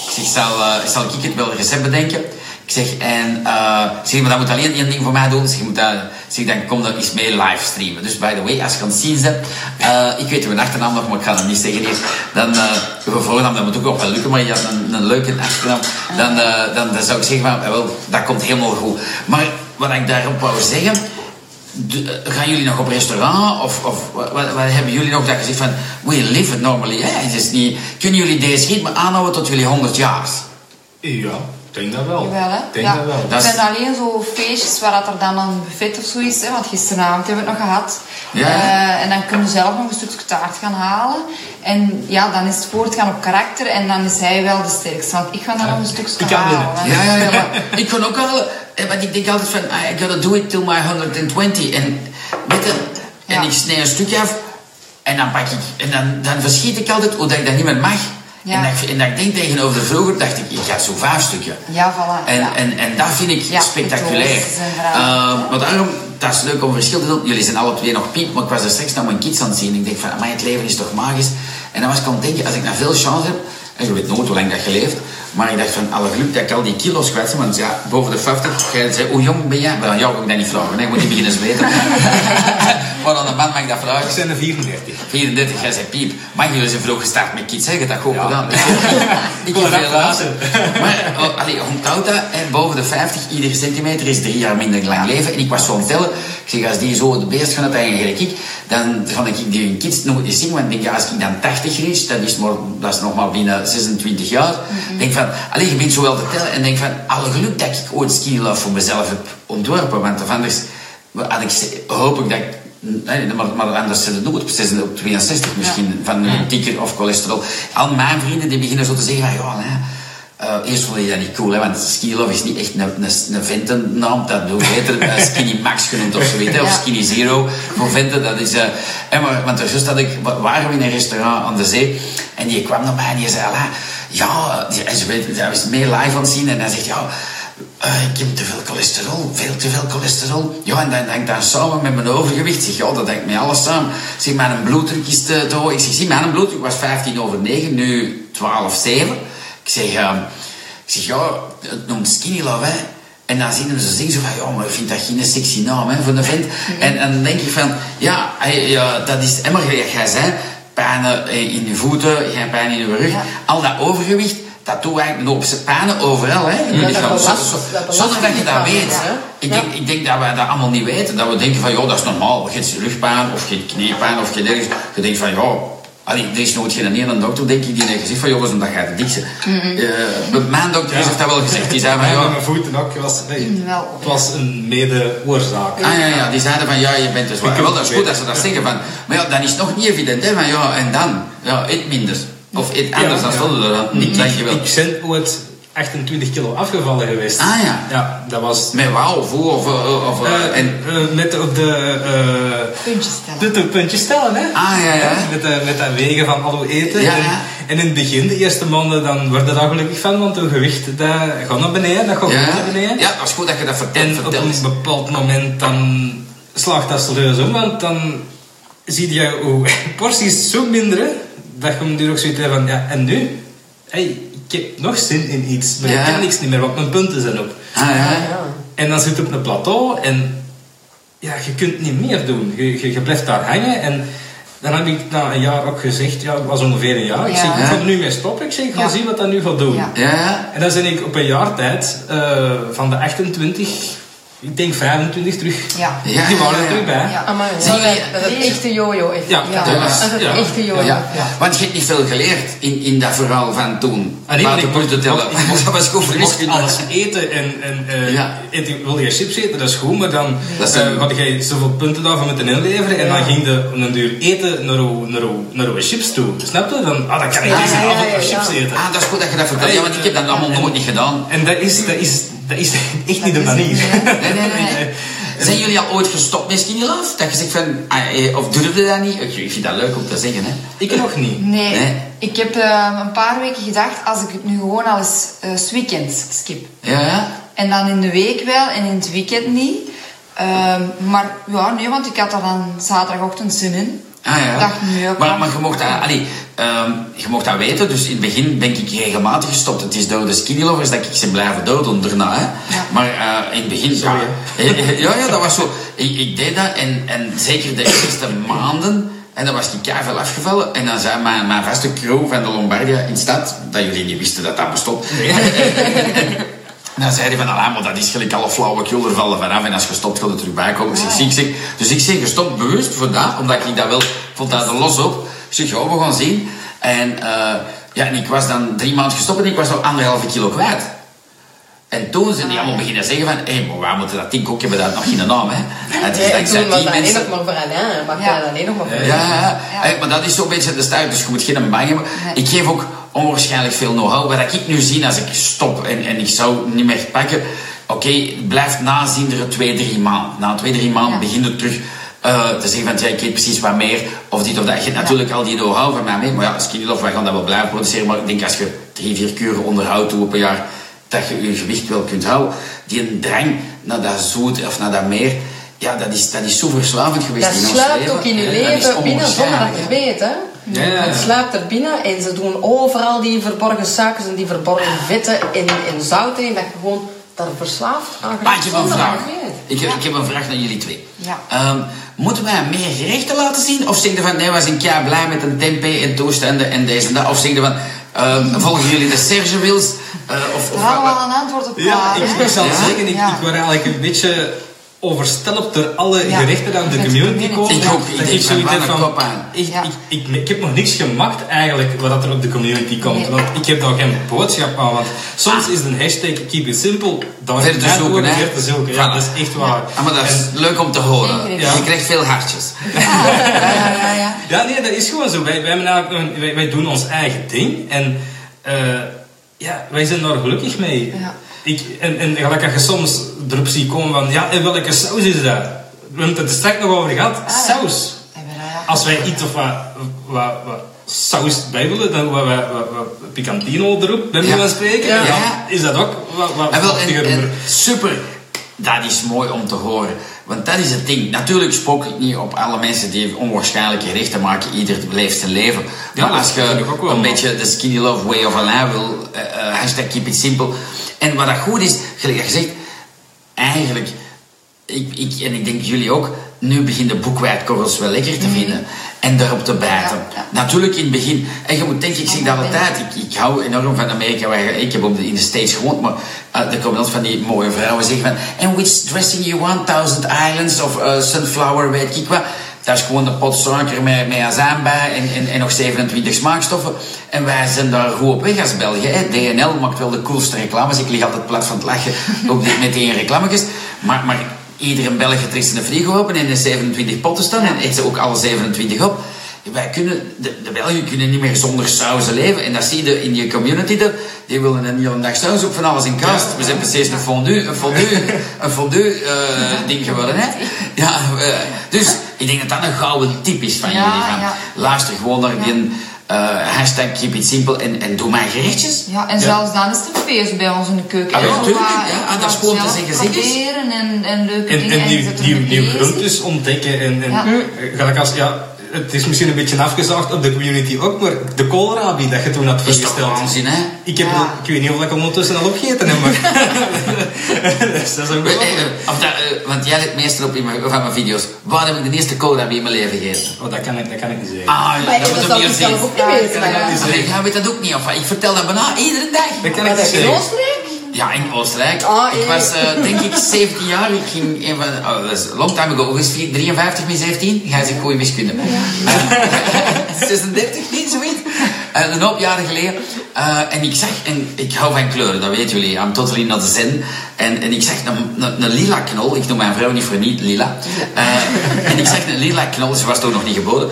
Ik zeg, zal, eh, zal ik het wel een recept bedenken? Ik zeg, en eh, zeg, maar dat moet alleen één ding voor mij doen. Dus je moet dat, ik zeg, dan kom dat eens mee livestreamen. Dus by the way, als je het zien bent, eh, ik weet uw achternaam nog, maar ik ga het niet zeggen hier. Dan, eh uw voornaam, dat moet ook wel lukken, maar je had een, leuke achternaam. Dan, eh, dan, dan zou ik zeggen, eh, wel, dat komt helemaal goed. Maar wat ik daarop wou zeggen, eh, gaan jullie nog op restaurant? Of, of wat, hebben jullie nog dat je zegt van... We live it normally, hè? Het is niet, kunnen jullie deze rit maar aanhouden tot jullie 100 jaar? Ja, denk dat wel. Jawel, hè? Ik denk ja. dat wel. Dat is- zijn alleen zo feestjes waar dat er dan een buffet of zo is. Hè, want gisteravond hebben we het nog gehad. Ja. Eh, en dan kunnen we zelf nog een stukje taart gaan halen. En ja, dan is het voortgaan op karakter. En dan is hij wel de sterkste. Want ik ga dan nog een stukje ik kan halen. Ja, ja, ja. Maar ik kan ook al... eh, Want ik denk altijd van... I gotta do it till my 120. En, weet je, en Ja. ik snij een stukje af. En dan pak ik... En dan, dan verschiet ik altijd hoe dat ik dat niet meer mag. Ja. En, dat, ik- en dat ik denk tegenover de vroeger, dacht ik, ik ga zo vijf stukje. Ja, voilà. En, ja. en, en dat vind ik Ja, spectaculair. Uh, maar daarom, dat is leuk om verschil te doen. Jullie zijn alle twee nog piep, maar ik was er straks naar mijn kids aan het zien. Ik denk van, maar het leven is toch magisch. En dan was ik aan het denken, als ik nou veel chance heb, en je weet nooit hoe lang dat je leeft, maar ik dacht van, alle geluk dat ik al die kilo's kwijt ben, want ja, boven de 50, jij zei, hoe jong ben jij? Maar aan jou kan ik dat niet vragen, hè. ik moet niet beginnen zweten. maar aan de man mag ik dat vragen. Ik zijn er 34. 34, jij zei piep. Maar jullie zijn vroeg gestart met kids, zeg je dat goed Ja. gedaan? ik heb er veel later. Maar oh, allee, onthoud dat, hè, boven de 50, iedere centimeter is drie jaar minder lang leven. En ik was zo aan tellen, ik zeg, als die zo de beest gaan uiteigen gelijk ik, dan ga ik die kids eens zien. Want ik denk, ja, als ik dan 80 reach, dat is, maar, dat is nog maar binnen 26 jaar. denk van, allee, je bent zo wel te tellen en denk van, alle geluk dat ik ooit Ski Love voor mezelf heb ontworpen. Want anders had ik, hoop ik dat ik Nee, maar, maar anders zit het nooit op 66, op 62 misschien, van een dikker of cholesterol. Al mijn vrienden die beginnen zo te zeggen van, ja, nee, eh, eerst vond je dat niet cool, hè, want Skinny Love is niet echt een, een, een ventennaam, dat doe beter eh, Skinny Max genoemd of zoiets, hè, of Ja. Skinny Zero voor venten, dat is... eh hè, maar, want juist had ik, wa- waren we in een restaurant aan de zee, en die kwam naar mij en die zei, ja, ze weet, hij was meer live aan het zien, en hij zegt, ja, eh, ik heb te veel cholesterol, veel te veel cholesterol. Ja, en dat hangt dan samen met mijn overgewicht. Ik zeg, ja, dat hangt met alles samen. Ik zeg, mijn bloeddruk is te, te hoog. Ik zeg, zie, mijn bloeddruk was 15 over 9, nu 12, 7. Ik zeg, ehm, ik zeg ja, het noemt skinny love, hè. En dan zien ze zeggen zo van, ja, maar ik vind dat geen sexy naam, hè, voor een vent. En, en dan denk ik van, ja, ja dat is immer gelijk jij zei. Pijnen eh, in je voeten, geen pijn in je rug. Ja. Al dat overgewicht, dat doe eigenlijk op zijn pijnen overal, hè. in je lichaam. Zonder- dat je dat je weet. Ik, denk, ik denk dat wij dat allemaal niet weten. Dat we denken van, ja, dat is normaal. Je hebt rugpijn of je hebt kniepijn of je ergens. Je denkt van, ja, allee, er is nooit geen ene dokter, denk ik, die heeft gezegd van, jongens, omdat jij de dikste. Eh, mijn dokter heeft dat wel gezegd. Die zei van, Ja, ja, met mijn voeten ook. Was, nee, Wel, het was een mede-oorzaak. Ah ja, ja, die zeiden van ja, je bent te zwaar. Ik Wel, dat is goed dat ze het, dat ja. zeggen van. Maar ja, dan is het nog niet evident, hè? Van ja, en dan? Ja, eet minder. Of eet anders dan ja. stond er dan. Wel. Ik ben ooit 28 kilo afgevallen geweest. Ah ja. Ja, dat was... Met wauw, voor of. of, eh, eh, en, eh, met op de... eh Puntjes stellen. Dit op puntjes stellen, hè? Ah, ja, ja. Met, de, met dat wegen van al uw eten. Ja, En, ja. en in het begin, de eerste maanden, dan word je daar gelukkig van, want het gewicht dat gaat naar beneden, dat gaat ja, goed naar beneden. ja, dat is goed dat je dat vertelt. En op een bepaald moment dan slaagt dat serieus om, want dan zie je hoe porties zo minderen, dat je nu ook zoiets hebt van, ja, en nu? Hey, ik heb nog zin in iets, maar Ja. ik kan niks niet meer, want mijn punten zijn op. Ah ja. Ja. En dan zit je op een plateau en ja, je kunt niet meer doen. Je, je, je blijft daar hangen en dan heb ik na een jaar ook gezegd, ja, het was ongeveer een jaar, ik zeg, ik ga er nu mee stoppen, ik zeg, ik ga Ja. zien wat dat nu gaat doen. Ja. Ja, ja. En dan ben ik op een jaar tijd eh, van de 28 ik denk 25 terug. Ja. Ja, die waren er ja. terug bij. Ja. Amai, Zie je- dat is een echte jojo. Echt. Ja, ja. dat was- dat ja. echte jojo. Ja, want je hebt niet veel geleerd in, in dat verhaal van toen. Ah, nee, maar ik punten mocht- tellen. ik mocht- Dat was goed mocht alles eten en, en eh, Ja. eten, wil je chips eten, dat is goed, maar dan Dat een- had jij zoveel punten daarvan moeten inleveren en dan ging de een duur eten naar uw, naar, uw, naar uw chips toe. Snap je? Dan, ah, dan kan ik Ja, deze avond ja, nog chips ja. eten. Ah, dat is goed dat je dat vertelt. Ja, want ik heb dat allemaal nooit niet gedaan. En dat is, dat is, dat is echt niet de manier. Nee, nee, nee. nee. Zijn jullie al ooit gestopt met Skinny Love? Dat je zegt van, ah, eh, of durfde dat niet? Ik vind dat leuk om te zeggen, hè. Ik nog niet. Nee, Nee. ik heb eh, een paar weken gedacht, als ik het nu gewoon al eens eh, skip. Ja, ja. En dan in de week wel en in het weekend niet. Ehm, maar ja, nee, want ik had er dan zaterdagochtend zin in. Ah ja. Ik ook maar, maar je mocht dat, allee, ehm, je mocht dat weten, dus in het begin ben ik regelmatig gestopt. Het is door de skinny lovers dat ik ze blijven doden daarna. Hè. Ja. Maar eh, in het begin... Sorry, ja, eh, ja, ja, dat was zo. Ik, ik deed dat en, en zeker de eerste maanden... En dan was ik keihard afgevallen. En dan zei mijn, mijn vaste crew van de Lombardia in stad... Dat jullie niet wisten dat dat bestond. En dan zei hij van, ah, maar dat is gelijk alle flauwekul, er vallen vanaf en als je stopt, gaat het erbij komen. Dus, ik zeg, ik zeg, dus ik zeg gestopt bewust voor dat, omdat ik dat wel, vond dat er los op. Ik zeg, ja, we gaan zien. En, eh, ja, en ik was dan drie maanden gestopt en ik was al anderhalve kilo kwijt. En toen zijn die allemaal beginnen zeggen van, hé, maar wij moeten dat ding ook hebben, dat nog geen naam, hè. Het is Nee, dankzij die dat alleen nog maar voor Alain. Mag Ja. dat alleen nog maar voor ja, ja, Ja. Eh, maar dat is zo'n beetje de stijl, dus je moet geen bang hebben. Ik geef ook onwaarschijnlijk veel know-how. Wat ik nu zie als ik stop en, en ik zou niet meer pakken, oké, het blijft twee, drie maanden. Na twee, drie maanden Ja. begin je terug eh, te zeggen van, ja, ik eet precies wat meer, of dit of dat. Je hebt natuurlijk al die know-how van mij mee, maar ja, Skinny Love, wij gaan dat wel blijven produceren, maar ik denk als je drie, vier kuren onderhoud doet op een jaar, dat je je gewicht wel kunt houden. Die een drang naar dat zoet of naar dat meer, ja, dat is, dat is zo verslavend geweest Dat in ons sluipt leven. ook in je Dat leven binnen zonder dat je het weet, hè? Ja, ja, ja. Het sluipt er binnen en ze doen overal die verborgen suikers en die verborgen vetten en, en zouten in dat je gewoon daar verslaafd aan Maar ik heb een vraag. Ik heb, ik heb een vraag naar jullie twee. Ja. Ehm, moeten wij meer gerechten laten zien? Of zeggen van, nee, we zijn kei blij met een tempeh en toestanden en deze en dat? Of zeggen van, ehm, volgen jullie de Serge Wils? Eh, of, hadden we wat- al een antwoord op Ja, ik, ik zal Ja? zeggen, ik, Ja. ik word eigenlijk een beetje overstelpt door alle Ja. gerechten die aan de community komen. Ik ook. Ik Dat ik zoiets heb een van, ik, Ja. ik, ik, ik heb nog niks gemaakt eigenlijk wat er op de community komt. Nee. Want ik heb daar geen boodschap aan. Want soms is een hashtag keep it simple daar Ver te zoeken, ook hè? ver te zoeken. Ja, dat is echt waar. Maar dat is leuk om te horen. Je krijgt veel hartjes. Ja, ja, ja, ja. Ja, nee, dat is gewoon zo. Wij, wij, wij doen ons eigen ding. En eh, ja, wij zijn daar gelukkig mee. Ja. Ik, en, en gelijk als je soms erop ziet komen van... Ja, en welke saus is dat? We hebben het er straks nog over gehad. ja. Saus. Ja. Als wij iets of wat, wat, wat saus bij willen, dan wat, wat, wat picantino erop, bij Ja. wijze van spreken. Ja. Ja. is dat ook wat, wat En wel, en, vochtiger en over. super. Dat is mooi om te horen. Want dat is het ding. Natuurlijk spook ik niet op alle mensen die onwaarschijnlijke gerechten maken. Ieder leeft zijn leven. Ja, maar als je wel. een beetje de skinny love way of Alain wil, eh, eh, hashtag keep it simple. En wat dat goed is, gelijk je zegt, eigenlijk, ik, ik, en ik denk jullie ook, nu begin de boekwijdkorrels wel lekker te vinden. En daarop te bijten. Ja, ja. Natuurlijk in het begin. En je moet denken, ik zeg dat altijd. Ik, ik hou enorm van Amerika. waar Ik heb op de, in de States gewoond, maar uh, er komen altijd van die mooie vrouwen zeggen van... And which dressing you want? Thousand Islands of uh, Sunflower, weet ik wat. Dat is gewoon een pot suiker met, met azijn bij en, en, en nog 27 smaakstoffen. En wij zijn daar goed op weg als België. Hè. DNL maakt wel de coolste reclames. Ik lig altijd plat van het lachen ook dit met die reclametjes. Maar, maar iedere Belg trekt een frigo open en er 27 potten staan en eet ze ook alle 27 op. Wij kunnen, de, de Belgen kunnen niet meer zonder sauzen leven. En dat zie je in je community. De, die willen een hele dag saus op van alles in kast. We zijn precies een fondue, een fondue, een fondue eh, ding geworden. Hè? Ja, eh, dus ik denk dat dat een gouden tip is van jullie. Ja. Luister gewoon naar die eh, hashtag keep it simple en, en doe maar gerechtjes. Ja, en zelfs dan is het een feest bij ons in de keuken. Ah, ja, hè. tuurlijk, Wat- ja. Ah, dat is gewoon te zeggen, proberen en, en leuke En, dingen. en nieuw, een nieuw feest. groentes ontdekken. En, en Ja. gelijk als, ja, het is misschien een beetje afgezaagd op de community ook, maar de koolrabi dat je toen had Is toch voorgesteld. waanzin, hè? Ik, heb, Ja. al- ik weet niet of ik ondertussen al opgegeten heb, maar... dus dat is ook wel... eh, of dat, want jij let meestal op in mijn, van mijn video's. Waar heb ik de eerste koolrabi in mijn leven gegeten? Oh, dat kan ik, dat kan ik niet zeggen. Ah, Maar dat moet ik ik niet zelf ook niet weten. Allee, jij weet dat ook niet, of? Ik vertel dat bijna iedere dag. Dat kan Maar ik dat niet zeggen. Ja, in Oostenrijk. Ah, ik was eh, denk ik 17 jaar. Ik ging een van, oh, dat is long time ago. Hoe is het? 53 min 17? Ga ze goede wiskunde. Eh, 36 niet, zoiets. Eh, een hoop jaren geleden. Eh, en ik zag, en ik hou van kleuren, dat weten jullie. I'm totally not zen. En, en ik zag een, een, een lila knol. Ik noem mijn vrouw niet voor niet lila. En ik zag een lila knol, ze was toch nog niet geboden.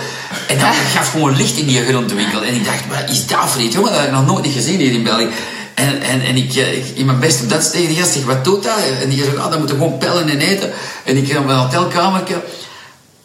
En dat gaf gewoon licht in die grondwinkel. En ik dacht, wat is dat voor iets? Jongen, dat heb ik nog nooit niet gezien hier in België. En, en, en ik, eh, ik in mijn best op dat tegen die gast zeg, wat doet dat? En die zegt, ah, dat moeten gewoon pellen en eten. En ik ging op een hotelkamertje.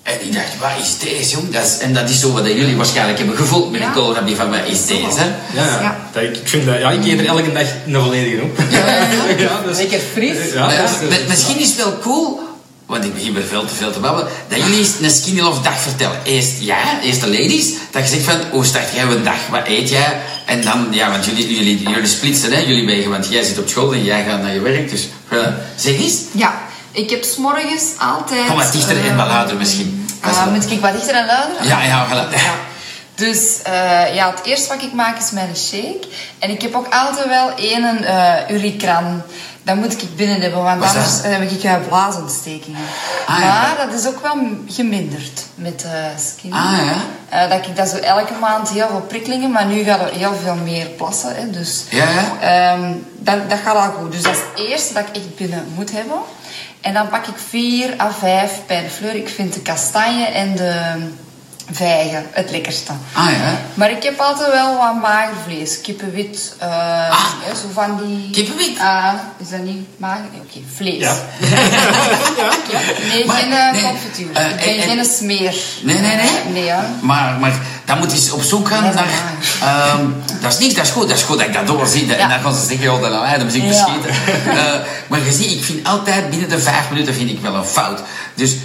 En ik dacht, wat is deze, jong? Dat is, en dat is zo wat jullie waarschijnlijk hebben gevoeld met een koolrabi van, wat is deze? hè? Ja, ja. Ja. Dat, ik, vind dat, ja, ik eet er elke dag een volledige op. Ja, ja, dus- Lekker fris. Ja, Ja, dat is- mi- misschien is het wel cool, want ik begin weer veel te veel te babbelen, dat jullie eens een skinny love dag vertellen. Eerst ja, eerst de ladies, dat je zegt van, hoe start jij een dag, wat eet jij? En dan, ja, want jullie, jullie, jullie splitsen, hè, jullie wegen, want jij zit op school en jij gaat naar je werk, dus uh, zeg eens. Ja, ik heb s'morgens altijd... Kom wat dichter en eh, wat luider misschien. Wel- moet ik wat dichter en luider? Ja, ja, voilà. Ja. Dus eh, ja, het eerste wat ik maak is mijn shake. En ik heb ook altijd wel één uh, urikran. Dat moet ik binnen hebben, want anders dat? heb ik uh, blaasontstekingen. Ah, ja. maar dat is ook wel geminderd met uh, skin. Ah, ja. Eh, dat ik dat zo elke maand heel veel prikkelingen, maar nu gaat er heel veel meer plassen. Hè, dus Ja, ja. Ehm, dat, dat gaat al goed. Dus dat is het eerste dat ik echt binnen moet hebben. En dan pak ik vier à vijf bij de fleur. Ik vind de kastanje en de vijgen het lekkerste. Ah, ja. Maar ik heb altijd wel wat mager vlees. Kippenwit. eh, hè, zo van die... Ah. Kippenwit? Ah, is dat niet mager? Nee, oké. vlees. Ja. Nee, Maar, geen uh, nee, confituur. eh, ik ben en- geen smeer. Nee, nee, nee. Nee, hè. Maar, maar dan moet je eens op zoek gaan Dat is naar... ehm, dat is niks, dat is goed. Dat is goed dat ik dat doorzie. En Ja. dan gaan ze zeggen, oh, dat lawaai, dan moet ik Ja. verschieten. Eh, maar je ziet, ik vind altijd binnen de vijf minuten vind ik wel een fout. Dus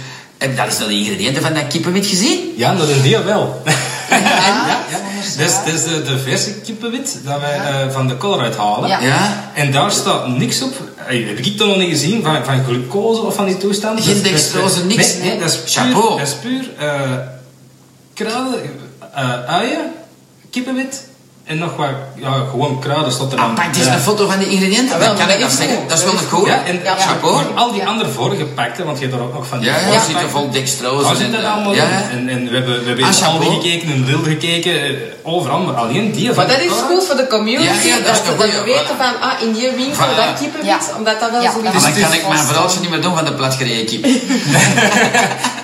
en dat is wel de ingrediënten van dat kippenwit gezien. Ja, dat is die wel. Ja, Dat is, de, de verse kippenwit dat wij eh, van de kool uithalen. Ja. Ja. En daar staat niks op. Eh, heb ik dat nog niet gezien van, van glucose of van die toestanden? Geen dextrose, niks. Nee, nee, dat is puur, Chapeau. Dat is puur eh, kruiden, eh, uien, kippenwit en nog wat ja, gewoon kruiden staat er Ah, dan. pak eens Ja. een foto van de ingrediënten. Ah, wel, dan kan ik dat dat is zeggen. goed. Dat is Dat wel is een goed. Ja, en Ja, chapeau. maar al die Ja. andere voorgepakte, want je hebt er ook nog van die Ja. Voorgepakte. zitten vol dextrose. Daar zit dat eh, allemaal ja, in. ja. En, en we hebben, we hebben Ah, in Aldi chapeau. gekeken, in Wilde gekeken, eh, overal, maar alleen die Maar van dat is kool. goed voor de community. Ja, ja, dat is dat een goeie, weten van, ah, in die winkel Voilà. dat kippenwit, Ja. omdat dat wel Ja, zo dat Maar is. dan kan het ik is mijn verhaaltje wel. niet meer doen van de platgereden kip.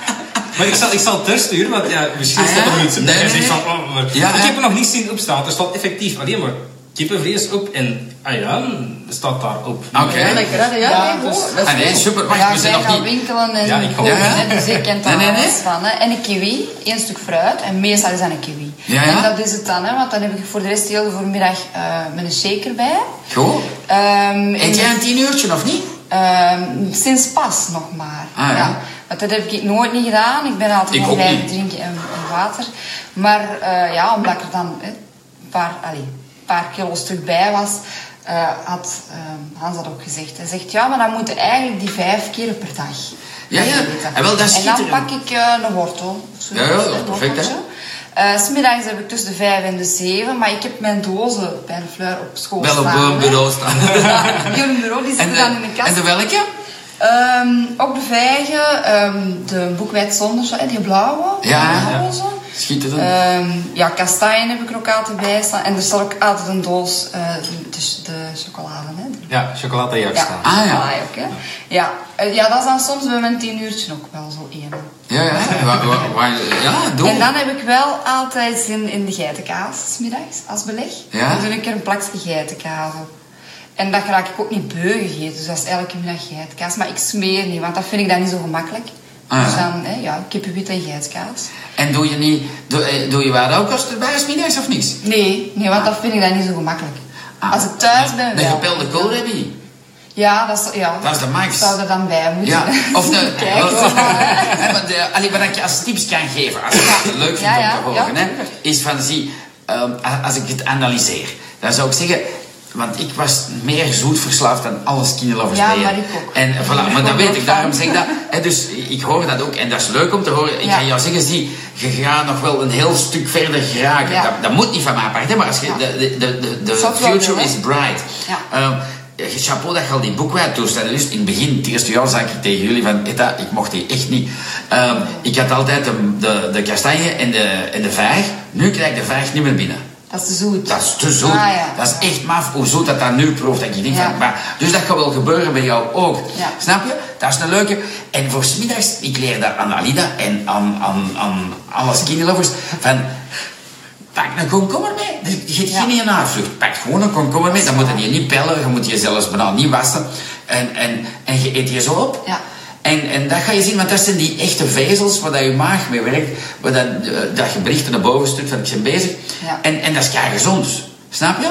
Maar ik zal, ik zal het terugsturen, want ja, misschien Ah, staat er ja? nog iets in. Nee, nee, zegt nee. van, oh, maar Ja, ik ja. heb er nog niet zien opstaan. Er staat effectief alleen maar kippenvlees op en ah ja, staat daar op. Oké. Ja, lekker, ja, Ja, nee, dus- goed. Dat is Ah nee, super. Wacht, ja, we zijn zij nog gaan niet... winkelen en Ja, ik kopen, ook. hè, dus ik ken daar Nee, nee, nee. alles van. Hè. En een kiwi, één stuk fruit, en meestal is dat een kiwi. Ja, ja. En dat is het dan, hè, want dan heb ik voor de rest heel de voormiddag eh, met een shaker bij. Goed. Ehm, Eet en- jij een tien uurtje of niet? Ehm, sinds pas nog maar. Ah, ja. Want dat heb ik nooit niet gedaan. Ik ben altijd ook blijven drinken en, en water. Maar eh, ja, omdat ik er dan een paar, allee, een paar kilo's terug bij was, eh, had ehm, Hans dat ook gezegd. Hij zegt, ja, maar dan moeten eigenlijk die vijf keer per dag. Ja, ja. En wel, dat En dan pak ik een wortel. zo, Ja, ja, dat is een perfect, hè. Smiddags heb ik tussen de vijf en de zeven, maar ik heb mijn dozen bij de fleur op school Wel op staan, een bureau staan. Ja, die op een bureau, die En zitten dan in de kast. en de welke? Ehm, ook de vijgen, ehm, de boekwijd zonder, die blauwe. Ja. die roze. Schitterend. Ehm, ja, kastanje heb ik er ook altijd bij staan. En er staat ook altijd een doos, eh de, de chocolade. Hè. De- Ja, chocolade Ja, staan. Ah, ja. ook, hè. Ja. Eh, ja, dat is dan soms bij mijn tien uurtje ook wel zo één. Ja, ja. Ja, doe. En dan heb ik wel altijd zin in de geitenkaas, smiddags, als beleg. Ja? Dan doe ik er een plakje geitenkaas op. En dat raak ik ook niet beu gegeten, dus dat is elke middag geitenkaas. Maar ik smeer niet, want dat vind ik dan niet zo gemakkelijk. Ah, dus dan, hè, ja, kippenwit en geitenkaas. En doe je niet... Doe, eh, doe je waar rauwkost erbij, smiddags of niks? Nee, nee, want dat vind ik dan niet zo gemakkelijk. Ah. Als ik thuis ben, De gepelde koolrabi. Ja, dat is, ja, Dat is de max. zou er dan bij moeten. Ja, of de... Of- allee, wat ik je als tips kan geven, als je het leuk vindt Ja, om te horen, hè, is van, zie, ehm, als ik het analyseer, dan zou ik zeggen... Want ik was meer zoet verslaafd dan alle skinny lovers Ja, maar ik ook. En voilà, maar dat weet ik, daarom zeg ik dat. Hè, dus ik hoor dat ook en dat is leuk om te horen. Ik Ja. ga jou zeggen, zie, je gaat nog wel een heel stuk verder geraken. Ja. Dat, dat moet niet van mijn part, hè, maar als je, de, de, de, de wel future is bright. Ja. Eh, chapeau dat je al die boekwijd toestellen. Dus in het begin, het eerste jaar, zei ik tegen jullie van, ik mocht die echt niet. Ehm, ik had altijd de, de, de kastanje en de, en de vijg. Nu krijg ik de vijg niet meer binnen. Dat is te zoet. Dat is te zoet. Ah, ja. Dat is echt maf hoe zoet dat dat nu proeft. Dat je denkt Ja. van, maar, dus dat gaat wel gebeuren bij jou ook. Ja. Snap je? Dat is een leuke. En voor 's middags, ik leer dat aan Alida en aan, aan, aan alle skinny lovers. Van, pak een komkommer mee. Je hebt geen navlucht. Pak gewoon een komkommer mee. Dan moet je niet pellen. Je moet je zelfs bijna niet wassen. En, en, en je eet je zo op. Ja. En, en dat ga je zien, want dat zijn die echte vezels waar dat je maag mee werkt, waar dat, eh, dat je berichten naar boven stuurt van ik ben bezig. Ja. En, en dat is kei gezond. Snap je?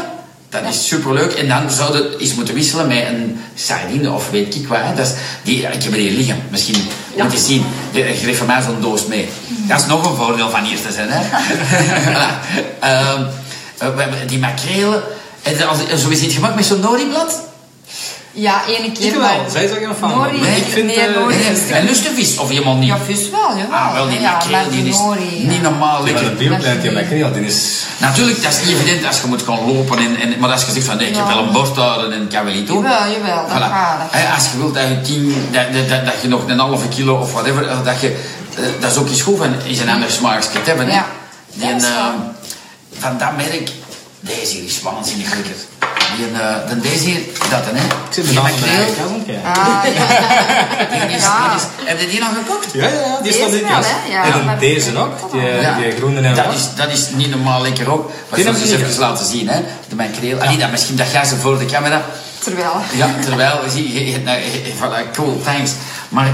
Dat is superleuk. En dan zou je eens moeten wisselen met een sardine of weet ik wat. hè. Dat is die, ik heb er hier liggen. Misschien moet je zien. Je geeft van mij zo'n doos mee. Dat is nog een voordeel van hier te zijn. Hè? Voilà. Ehm, eh, die makrelen. En als, zo is het gemaakt met zo'n noriblad. Ja, ene keer. Ik wel. maar- Zij is ook een fan van. Nori, Nee, ik vind, nee, eh, nori is- en lust de vis of helemaal niet? Ja, vis wel, ja. Ah, wel, die ja, makreel, maar die is nori, ja. niet normaal Ja, lekker. de bioplantie makreel, die is... Natuurlijk, dat is niet evident als je moet gaan lopen. En, en, maar als je zegt van nee, ik heb wel een borst houden en ik kan wel niet doen. Jawel, jawel, dat Voilà. gaat, dat Als je wilt dat je, tien, dat, dat, dat, dat je nog een halve kilo of whatever, eh, dat, je, eh, dat is ook eens goed van is een ander smaakje te hebben. hè. Ja. Die, Ja, dat is eh, waar. van dat merk, deze is waanzinnig lekker. Die, eh, dan deze hier, dat hè. Ik zit Die me aan makreel, de kast aan het kijken. Ah, ja. die is, Ja. die is, heb je die nog gekocht? Ja, ja, ja, die Deze staat in de kast. Ja, en dan deze ook, die, Ja. die groene en Dat is, dat is niet normaal lekker ook. Maar dat heb is ik even laten zien, hè. De makreel. Ah, dat, misschien dat jij ze voor de camera... Terwijl. Ja, terwijl, zie je, je, je- je- voilà, cool, thanks. Maar,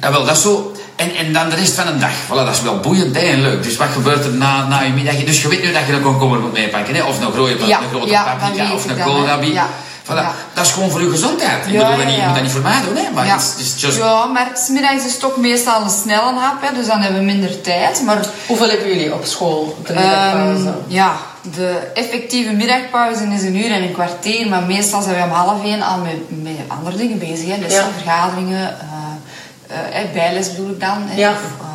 ja, wel, dat is zo. En, en dan de rest van de dag. Voilà, dat is wel boeiend hè, en leuk. Dus wat gebeurt er na, na je middag? Dus je weet nu dat je een komkommer moet meepakken, hè? Of een grote, Ja, een grote ja, paprika, of een koolrabi. Ja, Voilà. ja. Dat is gewoon voor je gezondheid. Ik Ja, bedoel, ja, je moet dat niet voor mij doen, hè? Maar Ja. het is just... ja, maar smiddags is het toch meestal een snelle hap, hè, dus dan hebben we minder tijd. Maar Hoeveel hebben jullie op school? Op de ehm, middagpauze? ja, de effectieve middagpauze is een uur en een kwartier, maar meestal zijn we om half één al met, met andere dingen bezig. Hè. Ja. vergaderingen, eh, eh, eh, bijles bedoel ik dan. Hè. Ja. Of, eh,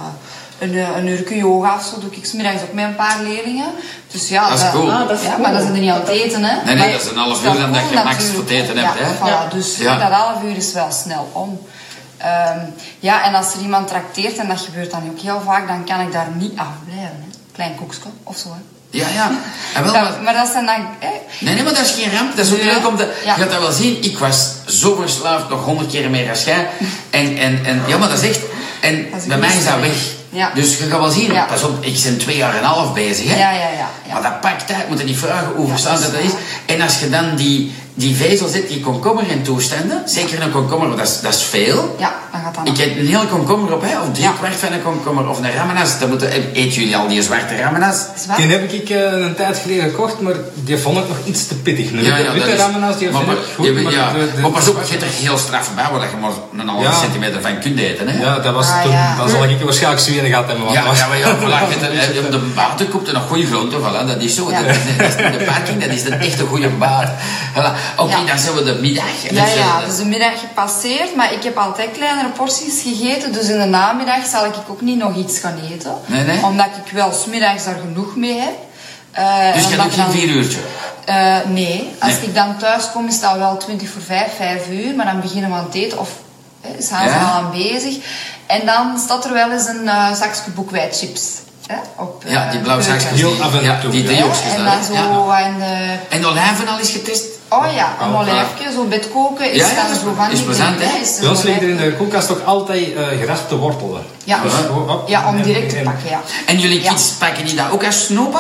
een, een uurtje yoga of zo doe ik smiddags ook met een paar leerlingen. Dus ja, Dat is cool. Ah, dat is ja, cool. maar dan zijn er niet aan het eten, hè. Nee, nee, dat is een half uur dan dat je max voor het eten ja, hebt, hè. Voilà, Ja. dus Ja. dat half uur is wel snel om. Ehm, ja, en als er iemand trakteert, en dat gebeurt dan ook heel vaak, dan kan ik daar niet afblijven. Hè. Klein koekje of zo. Hè. Ja, ja. En wel, Ja, maar- dat zijn dan... Nee, nee, maar dat is geen ramp. Dat is ook leuk om te... Ja. Je gaat dat wel zien. Ik was zo verslaafd, nog honderd keer meer als jij. En, en, en ja, maar dat is echt... En Dat is bij mij is dat weg. Ja. Dus je gaat wel zien. Ja. Pas op, ik ben twee jaar en een half bezig, hè. Ja, ja, ja. ja. Maar dat pakt tijd. Moet je niet vragen hoe verstaan dat dat is dat is. En als je dan die, die vezel zet, die komkommer in toestanden. Zeker een komkommer, dat is, dat is veel. Ja, dan gaat dat Ik eet een hele komkommer op, hè, of drie Ja. kwart van een komkommer, of een ramenas. Dan moeten, eten jullie al die zwarte ramenas? Die heb ik eh, een tijd geleden gekocht, maar die vond ik nog iets te pittig. Nu, Ja, de ja, witte dat is- ramenas, die maar, ik goed, die- maar ja. de- de- maar pas op, je zit er heel straf bij, waar je maar een halve Ja. centimeter van kunt eten. Hè? Ja, dat was Ah, toen, ja. dan zal ik waarschijnlijk hebben. Ja, ja, maar ja, voilà, je hebt op de baten koopt er nog goede groenten, voilà, dat is zo. Ja. Dat, is, dat is de parking, dat is een echte goede baat. Voilà. Oké, Ja. dan zijn we de middag. Ja, dan ja, zijn we- dus de middag gepasseerd, maar ik heb altijd kleinere porties gegeten, dus in de namiddag zal ik ook niet nog iets gaan eten. Nee, nee. Omdat ik wel smiddags daar genoeg mee heb. Eh, Dus je doet ik geen vier uurtje. Eh, nee, als Nee. ik dan thuis kom is dat wel 20 voor 5, 5 uur, maar dan beginnen we aan het eten of eh, is Hans Ja. al aan bezig. En dan staat er wel eens een eh zakje boekwijdchips. Hè, op, Ja, eh, die blauwe keuken. zakjes. Heel die- af en ja, toe, Die jongstjes En dan, zo in de... En olijven al eens getest? Oh ja, een Oh, olijfje, zo bedkoken is Ja, ja, dan dat is- zo van is die plezant, hè? Is Bij ons liggen er in de koelkast toch altijd eh geraspte wortelen. Ja. Dus Ja. gewoon op Ja, om en- direct te en- pakken, ja. En jullie Ja. kids pakken die dat ook als snoep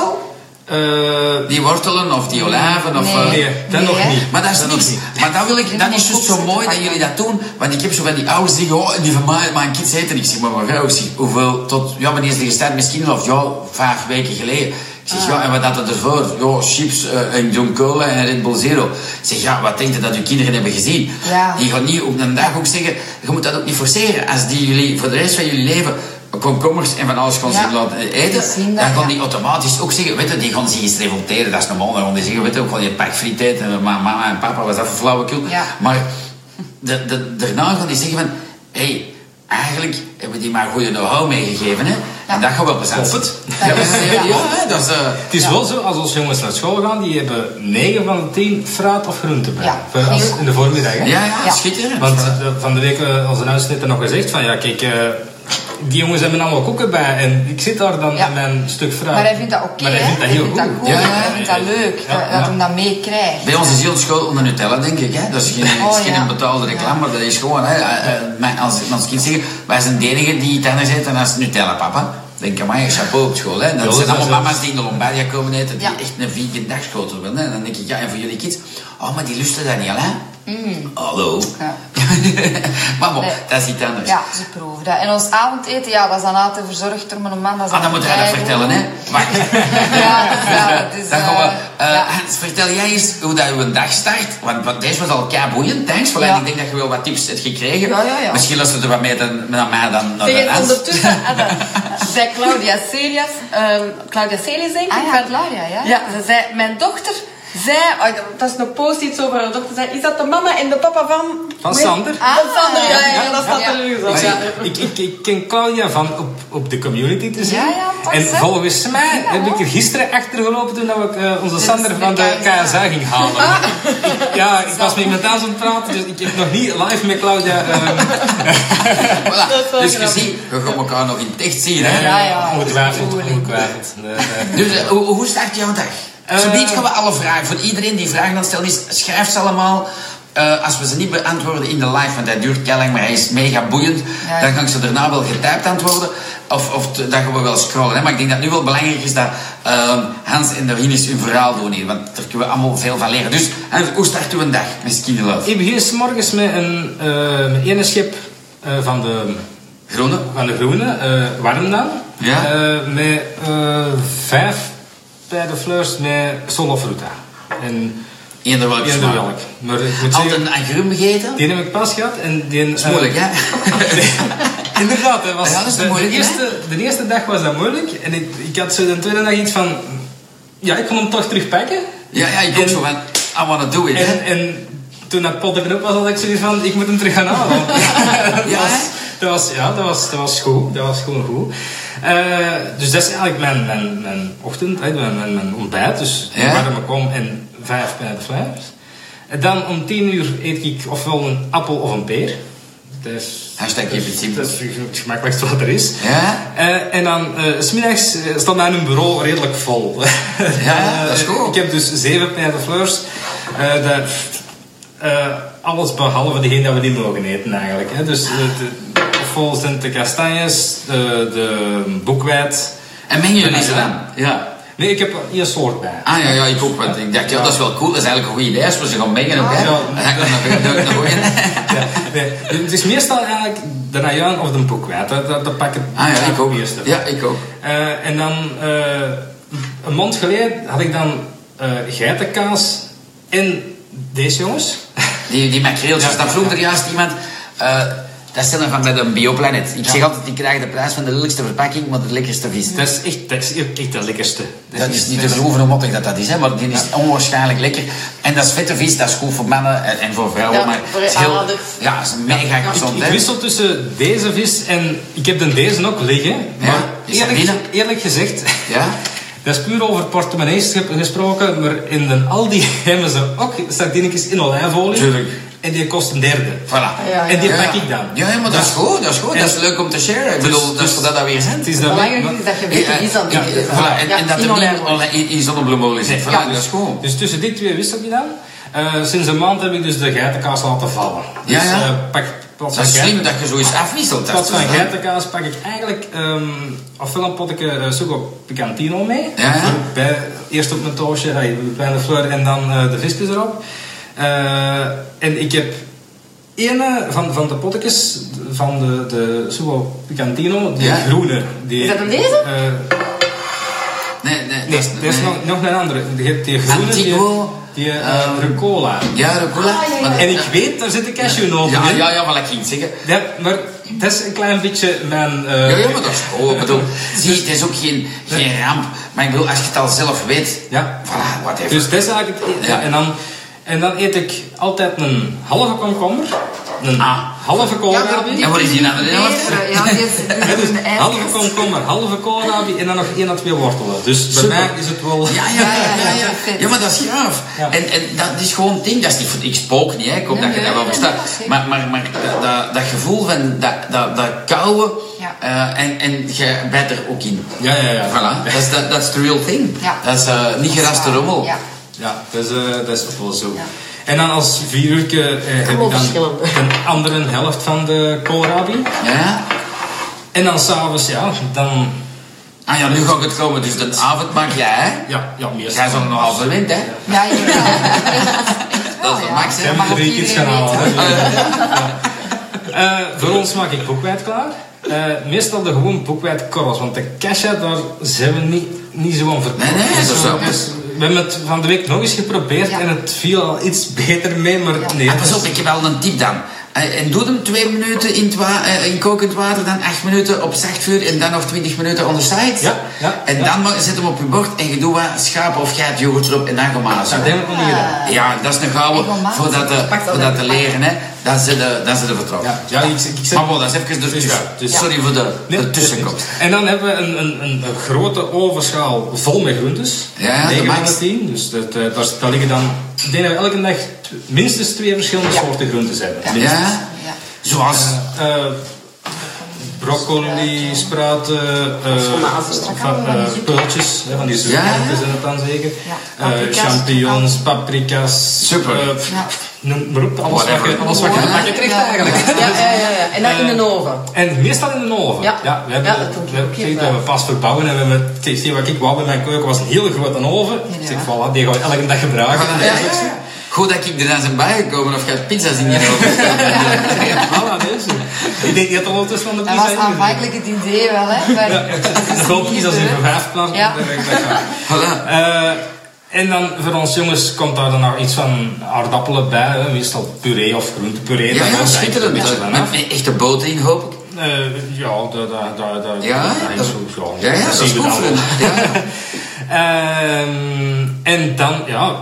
Eh, Die wortelen of die olijven? Of, Nee. nee, dat Nee, nog hè? niet. Maar dat is niks. niet. Maar dat, wil ik, dat is dus zo mooi dat jullie dat doen. Want ik heb zo van die ouders die zeggen, oh, die van mij, mijn kids eten. Ik zeg, maar mevrouw, hoeveel, tot, ja, wanneer is die gestart? Misschien al, ja, vijf weken geleden. Ik zeg, ja, en wat had het ervoor? Ja, chips eh, en John Cola en Red Bull Zero. Ik zeg, ja, wat denkt je dat uw kinderen hebben gezien? Ja. Die gaan niet op een dag ook zeggen, je moet dat ook niet forceren. Als die jullie, voor de rest van jullie leven, komkommers en van alles gaan Ja. zich laten eten, dat, dan gaan ja. die automatisch ook zeggen, weet je, die gaan zich eens revolteren, dat is normaal. Dan gaan die zeggen, weet je, ook van je pak friet eten, en ma- mama en papa, was dat voor flauwekul? Ja. Maar de, de, daarna gaan die zeggen van, hé, hey, eigenlijk hebben die maar goede know-how meegegeven, hè. En dat gaat wel plezant. Het. Ja, ja, ja, ja, hè, dat is... eh, Het is wel zo, als onze jongens naar school gaan, die hebben 9 van de 10 fruit of groente bij. Ja, Voor als- heel in de voormiddag, hè? ja, ja, Ja. schitterend. Want eh, van de week, eh, onze huis net nog gezegd van, ja kijk, eh, die jongens hebben allemaal koeken bij en ik zit daar dan Ja. met mijn stuk fruit. Maar hij vindt dat oké, Maar hij vindt dat heel goed. goed. Ja, ja, hij vindt dat leuk, Ja, dat, ja. dat hij dat meekrijgt. Bij ons is heel school onder Nutella, denk ik. Hè? Dat is geen, Oh, het is geen ja. betaalde reclame, maar dat is gewoon... Hè, eh, eh, mijn- als ik ons kind zeggen, wij zijn de enige die het anders eten als Nutella, papa. Denk aan mij, chapeau op school. Hè? En Ja, zijn allemaal mama's die in de Lombardia komen eten, die Ja. echt een vegan dagschotel willen. Hè? En dan denk ik, ja, en voor jullie kids... Oh, maar die lusten dat niet, hè? Hallo. Ja. maar bon, Nee. dat is iets anders. Ja, ze proeven dat. En ons avondeten, ja, dat is dan altijd verzorgd door mijn man. Dat is Ah, dan moet hij dat vertellen, hè? Wacht. Ja, dus, het is, Dan gaan we, eh, eh, ja. Hans, vertel jij eens hoe dat uw dag start. Want, want deze was al boeiend, thanks. Ja. Ik denk dat je wel wat tips hebt gekregen. Ja, ja, ja. Misschien luisteren er wat meer dan, naar mij dan naar de Hans. ondertussen ah, dat- zei Claudia Celias, ehm, Claudia Celias denk ik. Ah ja, Claudia, ja. Ja, ze zei, mijn dochter zei, oh, dat is een post iets over haar dochter, zei, is dat de mama en de papa van... Van. Sander? Ah, Van Sander, ja, ja, ja, dat staat ja. er nu. Ik, ik, ik, ken Claudia van op, op de community te zien. Ja, ja, pas, en volgens mij Ja, heb ik er gisteren achtergelopen toen dat ik eh, onze Sander de van de KSA. Ging halen. Ah. Ik- ja, ik was met iemand thuis aan het praten, dus ik heb nog niet live met Claudia. Voilà. Dat is wel Dus je ziet, we gaan elkaar nog in het echt zien. Hè? Ja, ja. Ongetwijfeld, ongetwijfeld. Nee, nee. Dus eh, hoe, hoe start jouw dag? Eh. Zo niet gaan we alle vragen. Voor iedereen die vragen stellen is, schrijf ze allemaal. Eh, als we ze niet beantwoorden in de live, want dat duurt kei lang, maar hij is mega boeiend, Ja. dan kan ik ze daarna wel getypt antwoorden. Of, of te- dan gaan we wel scrollen. Hè? Maar ik denk dat het nu wel belangrijk is dat ehm, Hans en Dorines hun verhaal doen hier. Want daar kunnen we allemaal veel van leren. Dus Hans, hoe start uw een dag met Skinny Love? Ik begin 's morgens met een eh, met ene schip eh, van de Groene? van de groene, eh warm dan. Ja. Eh, met eh, vijf de fleurs met solo fruta. En Eender welke eender welk. Maar ik moet Altijd zeggen, een agrum gegeten? die heb ik pas gehad en die... Dat is moeilijk, hè? Inderdaad, was, Ja, dat is de, de moeilijk, hè? eerste, de eerste dag was dat moeilijk. En ik, ik had zo de tweede dag iets van... Ja, ik kon hem toch terugpakken. Ja, ja, ik ook En- zo van, I wanna do it? En, en toen dat pot er op was, had ik zoiets van, ik moet hem terug gaan halen. Ja, was? Dat, was, ja, dat, was, dat was goed. Dat was gewoon goed. Eh, dus dat is eigenlijk mijn, mijn, mijn ochtend, hè, mijn, mijn, mijn ontbijt. Dus Ja? warme kom en vijf bij de flyers. En dan om tien uur eet ik ofwel een appel of een peer. Dat is, Hashtag simple. dat is het gemakkelijkste wat er is. Ja? Eh, en dan, s smiddags staat mijn bureau redelijk vol. Ja, dat is goed. Ik heb dus zeven fleurs. Dat, eh, alles behalve degene dat we niet mogen eten eigenlijk. Hè. Dus de, de, vol zijn de kastanjes, de, de boekwijd. En mengen jullie ze dan? Ja. Nee, ik heb hier een soort bij. Ah ja, ja, ik ook. Want ik dacht, ja, dat is wel cool. Dat is eigenlijk een goed idee als we ze gaan mengen ook, hè? Ja. Dan nog een. Ja, nee, het is meestal eigenlijk de najuin of de boekwijd. Dat, dat, dat pak ik Ah ja, ik ook. eerst. Ja, ik ook. Eh, en dan eh, een maand geleden had ik dan eh geitenkaas en deze jongens. Die, die makreeltjes, Ja. dat vroeg er juist iemand... dat is dan van bij de Bioplanet. Ik zeg altijd, die krijgen de prijs van de lelijkste verpakking, maar de lekkerste vis. Dat is echt, dat is echt het lekkerste. Dat is niet te geloven hoe mottig dat dat is, hè, maar die is onwaarschijnlijk lekker. En dat is vette vis, dat is goed voor mannen en, en voor vrouwen. Ja, maar voor het is heel. Ja, is mega gezond, Ik, wissel tussen deze vis en ik heb dan deze ook liggen. Ja, maar die eerlijk, eerlijk gezegd, Ja? dat is puur over portemonnees ge- gesproken, maar in de Aldi hebben ze ook sardinetjes in olijfolie. Tuurlijk. En die kost een derde. Voilà. Ja, En die Ja, pak ja. ik dan. Ja, ja, maar dat is goed, dat is goed. Dat is leuk om te sharen. Ik bedoel, dat is dus- voor dat dat weer zijn. Het is dat belangrijke is dat je weet Ja, wie is ja, ja, eten. voilà, en, Ja, en dat er niet in, zonnebloemolie zit. Voilà, Ja. dat is goed. Dus tussen die twee wissel ik dan. Eh, sinds een maand heb ik dus de geitenkaas laten vallen. Ja, dus, ja. eh, pak, Dat is slim dat je zoiets afwisselt. In Dat plaats is van geitenkaas pak ik eigenlijk um, ofwel een potje uh, sugo picantino mee. Ja, ja. Bij, eerst op mijn toosje, hey, de fleur en dan uh, de visjes erop. Uh, en ik heb ene van, van de potjes van de, de sugo picantino, die Ja. groene. Die, Is dat een deze? Uh, Nee, nee, nee, dat er is nee. nog, nog een andere. Die, die groene, die, die uh, ehm, rucola. Ja, rucola. Ah, ja, ja. Want- En ik weet, daar zit een cashewnoten Ja, in. ja, ja, maar ik ging het zeggen. Ja, maar dat is een klein beetje mijn... uh, Ja, ja, maar dat is goed. Ik bedoel, zie, het is ook geen, geen ramp. Maar ik bedoel, als je het al zelf weet, Ja. voilà, whatever. Dus dat is eigenlijk het Ja. En dan En dan eet ik altijd een halve komkommer, een Ah. halve koolrabi. En wat is die helft? Meer, Ja, dus halve komkommer, halve koolrabi en dan nog één à twee wortelen. Dus bij Super. mij is het wel... Ja, ja, ja, ja, ja. Ja, maar dat is gaaf. Ja. En, en dat is gewoon het ding. Dat is niet ik spook niet, hè. ik hoop dat je dat wel verstaat. maar maar, maar dat, dat, gevoel van dat, dat, dat kouwen Ja. eh, en, en je bijt er ook in. Ja, ja, ja. Voilà, dat is dat dat is the real thing. Ja. Dat is eh, niet geraste rommel. Ja. Ja, dat is, eh, dat is ook wel zo. Ja. En dan als vier uur eh, heb ik dan een andere helft van de koolrabi. Ja? En dan s'avonds, ja, dan... Ah ja, nu gaat het komen. Dus de avond maak jij, hè? Ja, ja meestal. Jij zal nog half verwend, hè? Ja, jawel. Dat is de max, hè? Mag gaan halen. Ja. Eh, voor ons maak ik boekwijd klaar. Eh, meestal de gewoon boekwijdkorrels, want de cashew, daar zijn we niet, niet zo aan verkocht. Nee, nee, dat is wel- we hebben het van de week nog eens geprobeerd Ja. en het viel al iets beter mee, maar nee. Ah, het pas op, ik heb wel een tip dan. Eh, En doe hem twee minuten in, eh, in kokend water, dan acht minuten op zacht vuur en dan nog twintig minuten on the side. Ja, ja, En ja. dan zet hem op je bord en je doet wat schaap of geit yoghurt erop en dan ik nog niet. Ja, dat is een gouden voor dat, te, Pak dat voor dat te leren, hè. Dan zit de, dan zit de vertrouwen. Ja, ja, ik, ik zeg... Maar bon, dat is even dus, Ja, dus- Sorry voor de, Nee, de tussenkomst. En dan hebben we een, een, een, een grote ovenschaal vol met groentes. Ja, de 9 max. van de 10. Dus dat, eh, daar, daar liggen dan... Ik denk dat we elke dag minstens twee verschillende soorten groentes hebben. Minstens. Ja? Ja. Zoals... Eh, broccoli, spruiten, eh eh, peultjes, hè, van die zoete Ja. groenten zijn het dan zeker. Ja. Eh, champignons, paprika's. Super. Ja. noem maar op, alles wat je, alles wat je krijgt eigenlijk. Ja, ja, ja, ja. En dan in de oven. En meestal in de oven. Ja. we hebben, Ja, we, heel we, hebben pas verbouwen en we hebben, kijk, zie wat ik wou bij mijn keuken was een hele grote oven. Ik zeg, voilà, die gaan we elke dag gebruiken. Goed dat ik er dan zijn bijgekomen of gaat pizza's in je. Voilà, deze. Ik denk dat er ondertussen van de Dat pizza was in zit. aanvankelijk het idee wel, hè. Maar Ja, pizza's in voor vijf plaatsen. Ja. dat dat. Eh, en dan voor ons jongens komt daar dan nog iets van aardappelen bij, hè. meestal puree of groentepuree. Ja, dat ja, hangt er schitterend. een beetje. Met, met echte boter in, hoop ik. Eh, ja, dat, dat, dat, dat, Ja, dat dat- is ook zo. Ja, ja, dat is goed. Ja. Ehm, en dan, ja,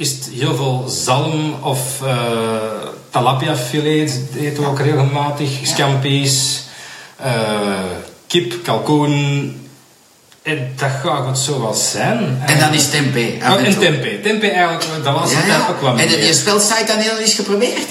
is het heel veel zalm of eh tilapia filet eten we ook regelmatig, scampi's, eh, kip, kalkoen. En dat gaat het zo wel zijn. En dan is tempeh. Oh, en tempeh. Tempeh eigenlijk, dat was Ja, het ja. wel En meer. je spelsite dan heel eens geprobeerd?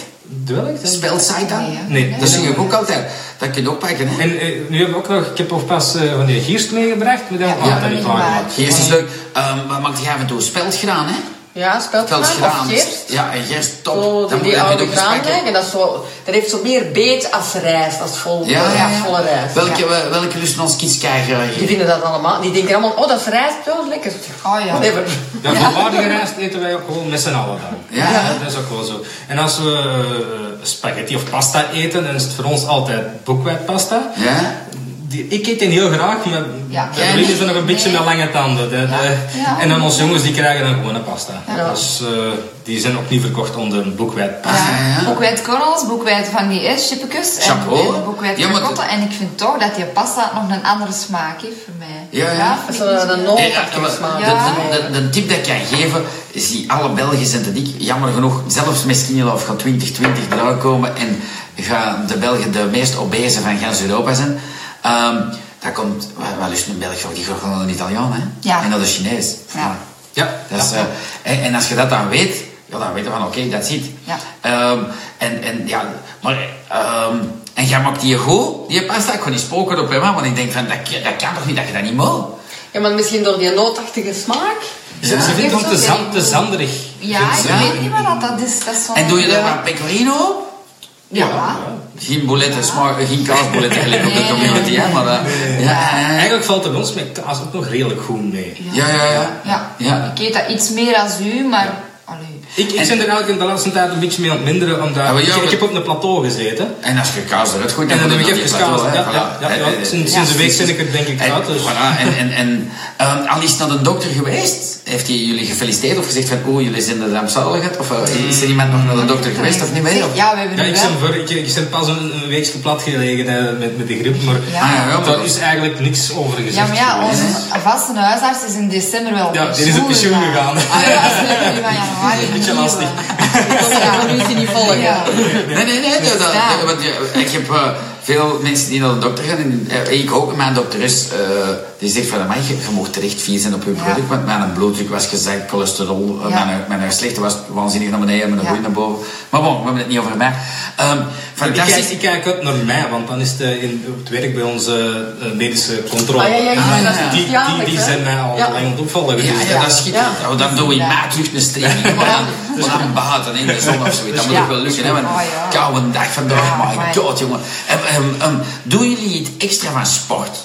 Welk? Spelsite dan? Nee. Dat zie ik ook altijd. Dat kun je ook pakken, hè? En eh, nu hebben we ook nog, ik heb ook pas eh, van die gierst meegebracht, maar dat Ja, ja, niet. Geerst is leuk. Ehm maar maakt je af en toe speldgraan, hè? Ja, speldgraan of gerst. Ja, en gerst top. Zo, die, Dan die oude graan dat, zo, dat heeft zo meer beet als rijst, als vol, Ja, ja, ja. volle rijst. Welke, wel- welke lusten ons kies krijgen? Die vinden dat allemaal. Die denken allemaal, oh dat is rijst, oh dat is lekker. Oh ja. Whatever. Ja, volwaardige rijst eten wij ook gewoon met z'n allen dan. Ja, ja. Dat is ook wel zo. En als we eh, spaghetti of pasta eten, dan is het voor ons altijd boekwijdpasta. Ja? Die, ik eet die heel graag, maar Ja. de vrienden zijn nog een beetje Nee. met lange tanden. De- de- Ja. En dan onze jongens die krijgen dan gewoon een pasta. Ja. Dus eh, die zijn ook niet verkocht onder een boekwijdpasta. Ja, ja. Boekwijd korrels, boekwijd van die eh, chippenkus en, Chapeau. en boekwijd Ja, maar- ricotta. En ik vind toch dat die pasta nog een andere smaak heeft voor mij. Ja, ja. Dat is ik een, nootachtige eh, smaak. de, tip dat ik kan geven is die alle Belgen zijn te dik. Jammer genoeg, zelfs met Skinny Love gaat 2020 eruit komen en gaan de Belgen de meest obese van gans Europa zijn. Ehm dat komt, wat lust een Belg voor? Die gewoon naar een Italiaan, hè? Ja. En dat is Chinees. Ja. Ja, Dat is, eh, en, en als je dat dan weet, ja, dan weet je van oké, dat zit. Ja. Ehm, en, en ja, maar ehm, en jij maakt die goed, die pasta, ik ga niet spoken op hem, want ik denk van dat, dat kan toch niet dat je dat niet mag? Ja, maar misschien door die nootachtige smaak. Ze, ze vindt hem te, zand, te zanderig. Ja, ik weet niet wat dat is. Dat is zo En doe je er Ja. wat pecorino Ja. Geen bouletten, smaak, geen kaasbouletten gelijk op de community, hè, maar eh, ja, Eigenlijk valt bij ons met kaas ook nog redelijk goed mee. ja, ja, ja. Ja. Ja. Ik eet dat iets meer als u, maar... Ik, ik En- ben er eigenlijk in de laatste tijd een beetje mee aan het minderen, omdat Ja, ik, ja, ik maar- heb op een plateau gezeten. En als je kaas eruit gooit, En dan moet heb ik het even kaas. Ja, ja, voilà. ja, ja. Sinds, een week ben ik er denk ik En, uit. Dus. voilà, en, en, en ehm, al is het naar de dokter geweest, heeft hij jullie gefeliciteerd of gezegd van oeh, jullie zijn de rampzaligheid? Of eh, is er iemand nog naar de dokter geweest of niet meer? Of? Ja, we hebben Ja, ik wel... ben, voor, ik, ik ben pas een, een weekje plat gelegen met, met de griep, maar Ja. Ah, daar dat- is eigenlijk niks over gezegd. Ja, maar ja, onze vaste huisarts is in december wel Ja, die is op pensioen gegaan. Ah ja, dat is nu van januari. Beetje lastig. Ik kon de evolutie niet volgen. Ja. Nee, nee, nee. dat- dat- want, ja, ik heb eh, veel mensen die naar de dokter gaan. En, eh, ik ook. Mijn dokter is, eh, die zegt van, "Amai, je, je mocht terecht vies zijn op je Ja. product. Want mijn bloeddruk was gezakt, cholesterol. eh, Ja. Mijn, mijn slechte was waanzinnig naar beneden en mijn Ja. naar boven. Maar bon, we hebben het niet over mij. Ehm Ik fantastisch. ik kijk uit naar mij, want dan is het in, op het werk bij onze medische controle. Ah, ja, ja, ja, Ah, ja. Die, die, zijn mij al Ja. lang aan het opvallen. Ja, dus, ja, dat is schitterend. Ja. Oh, dan doen we Ja. maar terug een streaming. Maar dan, maar dan in de zon of zoiets. Dat moet Ja. ook wel lukken. Hè, want Oh, ja. koude dag vandaag. Ja, my maar- god, jongen. Ehm, ehm, doen jullie iets extra van sport?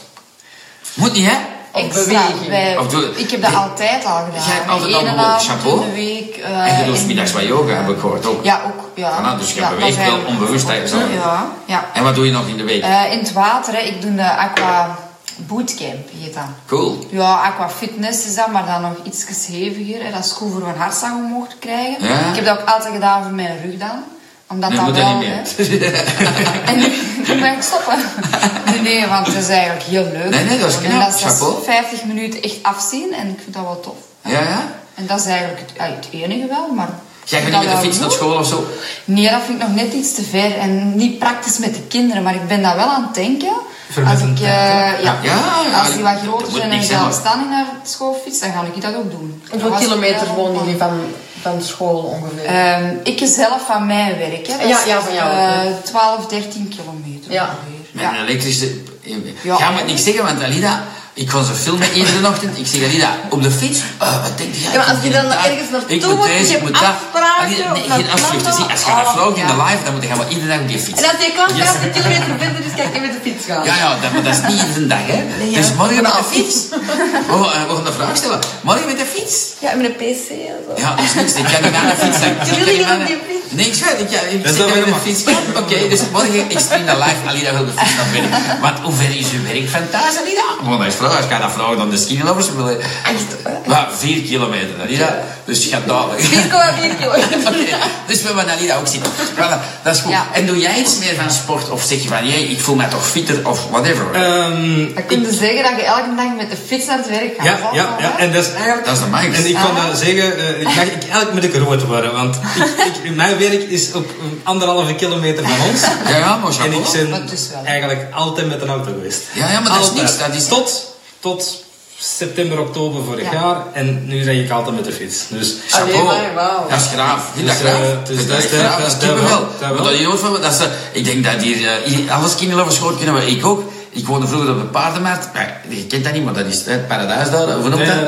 Moet niet, hè? Of Extra. beweging. Wij- Of doe- ik heb dat Nee. altijd al gedaan. Jij hebt altijd al avond chapeau? in de week. eh, En je doet in- middags wat yoga, heb ik gehoord ook. Ja, ook. Ja. Voilà, dus je ja, beweegt wel onbewust eigenlijk. Ja, ja. En wat doe je nog in de week? Eh, in het water, hè. ik doe de aqua bootcamp, heet dat. Cool. Ja, aqua fitness is dat, maar dan nog iets heviger. Hè. Dat is goed voor een hartslag omhoog te krijgen. Ja. Ik heb dat ook altijd gedaan voor mijn rug dan. Omdat dat wel. En nu, nu ben ik stoppen. Nee, nee, want het is eigenlijk heel leuk. Nee, nee, dat is En dat is Chapeau. 50 minuten echt afzien en ik vind dat wel tof. Ja, ja? En dat is eigenlijk het, ja, het enige wel, maar... Jij gaat niet met de fiets naar school of zo? Nee, dat vind ik nog net iets te ver en niet praktisch met de kinderen, maar ik ben daar wel aan het denken. Als ik, eh, ja, Ja, ja, als die wat groter zijn en niks zijn, hoor. zelfstandig naar school fietsen, dan ga ik dat ook doen. Hoeveel kilometer wonen jullie van, van school ongeveer? Ehm, ik zelf van mijn werk, hè. Dat Ja, is, ja, van jou, eh, ja. 12, 13 kilometer Ja. ongeveer. Met Ja. een elektrische... Ja. Ga me het niet zeggen, want Alida... Ik kon ze filmen iedere ochtend. Ik zeg Alida, op de fiets. Oh, wat denk jij? Ja, maar als Ik je dan ergens naartoe Ik moet moet, deze, je ik moet dat. afspraken, nee, naar geen. Zie, als je gaat Oh, vloggen in de live, dan moet je gewoon iedere dag op die fiets. En als je kan Yes. 50 kilometer verder is, kan je met de fiets gaan. Ja, ja, dat, maar dat is niet iedere dag, hè. Dus morgen met de fiets. We gaan, we gaan de vraag stellen. Morgen met de fiets. Ja, met een pc en zo. Ja, dat is niks. Ik kan niet aan de fiets. Je wil niet op die fiets. Nee, ik weet, ik, ik is zit met de fiets. Oké, dus morgen, ik stream de live. Alida wil de fiets naar werk. Want hoe ver is uw werk van thuis, Alida? Want dat is vraag. Als ik ga dat vragen dan de skinnylovers willen. Echt? Maar vier kilometer, Alida. Dus je gaat dadelijk. 4,4 kilometer. Oké, dus we hebben Alida ook zien. Voilà, dat is goed. Ja. En doe jij iets meer van sport? Of zeg je van, jij, ik voel mij toch fitter of whatever? Ehm, Dan kun je zeggen dat je elke dag met de fiets naar het werk gaat. ja, ja, dat ja, en dat is eigenlijk... Dat is de max. En ik kan Ah. dat zeggen, eh, ik, mag, ik, eigenlijk moet ik rood worden, want ik, ik, mijn werk is op een anderhalve kilometer van ons. Ja, ja, maar En ik ben eigenlijk altijd met een auto geweest. Ja, ja, maar dat is niks, dat is- Tot, tot september, oktober vorig Ja. jaar. En nu zeg ik altijd met de fiets. Dus Chapeau. Allee, maar, wauw. Dat is graaf. Vind dat Dus, graaf? eh, dus dat dat echt is- graaf? dat Dat is- is dat wel, dat wel. Dat van, dat ze, ik denk dat hier, eh, hier alle skinnylovers gewoon kunnen we, ik ook. Ik woonde vroeger op de paardenmarkt. Ja, je kent dat niet, maar dat is het paradijs daar. Hoe noemt dat?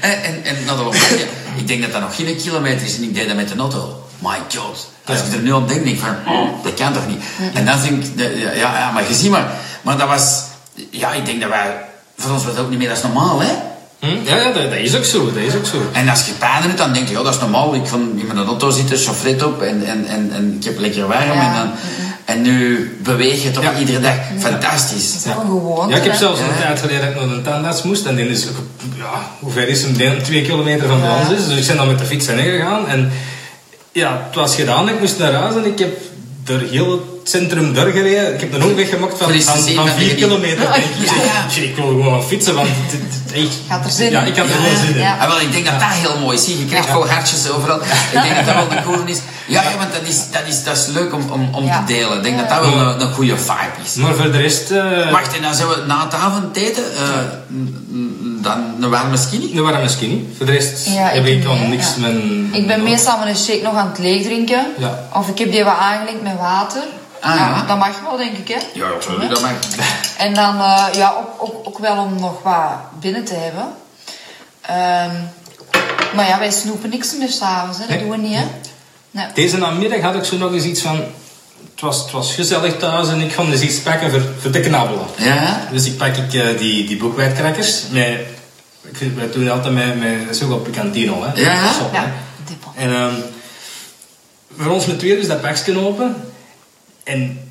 en, en, Lombardije. Ik denk dat dat nog geen kilometer is en ik deed dat met de auto. My god. Als ik er nu aan denk, denk ik van, oh, dat kan toch niet. En dan denk ik, de- ja, ja, ja, maar je ziet maar. Maar dat was, ja, ik denk dat wij, voor ons was dat ook niet meer, dat is normaal, hè. hm? ja, ja dat, dat is ook zo. Dat is ook zo. En als je pijn hebt, dan denk je, ja, dat is normaal. Ik kan in mijn auto zitten, chauffret op en, en, en, en ik heb lekker warm. Ja. En, dan, en nu beweeg je toch Ja. iedere dag. Fantastisch. Dat is. Ja, ik heb zelfs Ja. een tijd geleden dat ik naar een tandarts moest. En die is, ook, ja, hoe ver is hem? Twee kilometer van Ja. ons is. Dus ik ben dan met de fiets heen gegaan. En ja, het was gedaan. Ik moest naar huis en ik heb door heel het centrum doorgereden. Ik heb een omweg gemaakt van, van, zien van van vier die- kilometer. denk ik. Ja, ja. wil gewoon fietsen, want echt... Gaat er zin Ja, in. ik had er Ja. wel zin in. Ja. Ah, wel, ik denk dat dat heel mooi is. Zie, je krijgt Ja. gewoon hartjes overal. Ik denk dat dat wel de cool is. Ja, ja want dat is, dat is, dat is leuk om, om, om Ja. te delen. Ik denk dat dat wel een, een goede vibe is. Maar voor de rest... eh Wacht, en dan zijn we na het avondeten, eh, n- dan een warme skinny? een warme skinny. Voor de rest Ja, heb ik al niet, niks ja. met... Ik ben meestal met een shake nog aan het leeg drinken. Ja. Of ik heb die wat aangelengd met water. Ah, ja. Dat mag wel, denk ik, hè. Ja, sorry, dat mag. En dan, eh, ja, ook, ook, ook wel om nog wat binnen te hebben. Ehm, maar ja, wij snoepen niks meer s'avonds, hè. Dat Nee. doen we niet, hè. Deze namiddag had ik zo nog eens iets van... Het was, het was gezellig thuis en ik kon dus iets pakken voor, voor te knabbelen. Ja? Dus ik pak ik, eh, die, die boekwijdkrakkers met... Ik wij doen altijd met, met zo op picantino, hè. Ja, ja. Sop. Ja. En ehm, voor ons met twee dus dat pakje open. En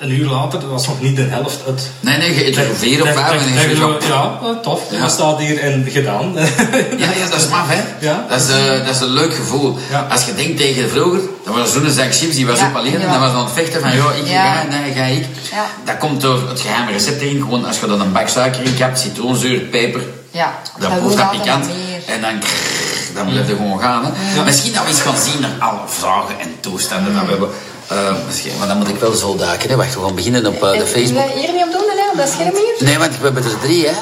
een uur later, dat was nog niet de helft uit. Nee, nee, je eet er vier of Dat- vijf dat- en dan dat- is je zo... Ja, tof. Ja. Dat staat hier en gedaan. Ja, ja, dat is maf, hè? Ja. Dat, is, eh, dat is een leuk gevoel. Ja. Als je denkt tegen vroeger, dat was zo'n zak chips, die was Ja, op alleen, en ja. dat was aan het vechten van, joh, ik Ja. ga, nee, ga ik. Ja. Dat komt door het geheime recept erin, gewoon als je dan een bak suiker in hebt, citroenzuur, peper, Ja, dan dat proeft dat pikant. En dan dan blijf je gewoon gaan. Hè. Misschien dat we eens gaan zien naar alle vragen en toestanden dat we hebben. Eh, misschien, maar dan moet ik wel zo duiken. Hè. Wacht, we gaan beginnen op eh, de Facebook. Hier niet op doen, hè? op dat scherm hier? Nee, want we hebben er drie, hè.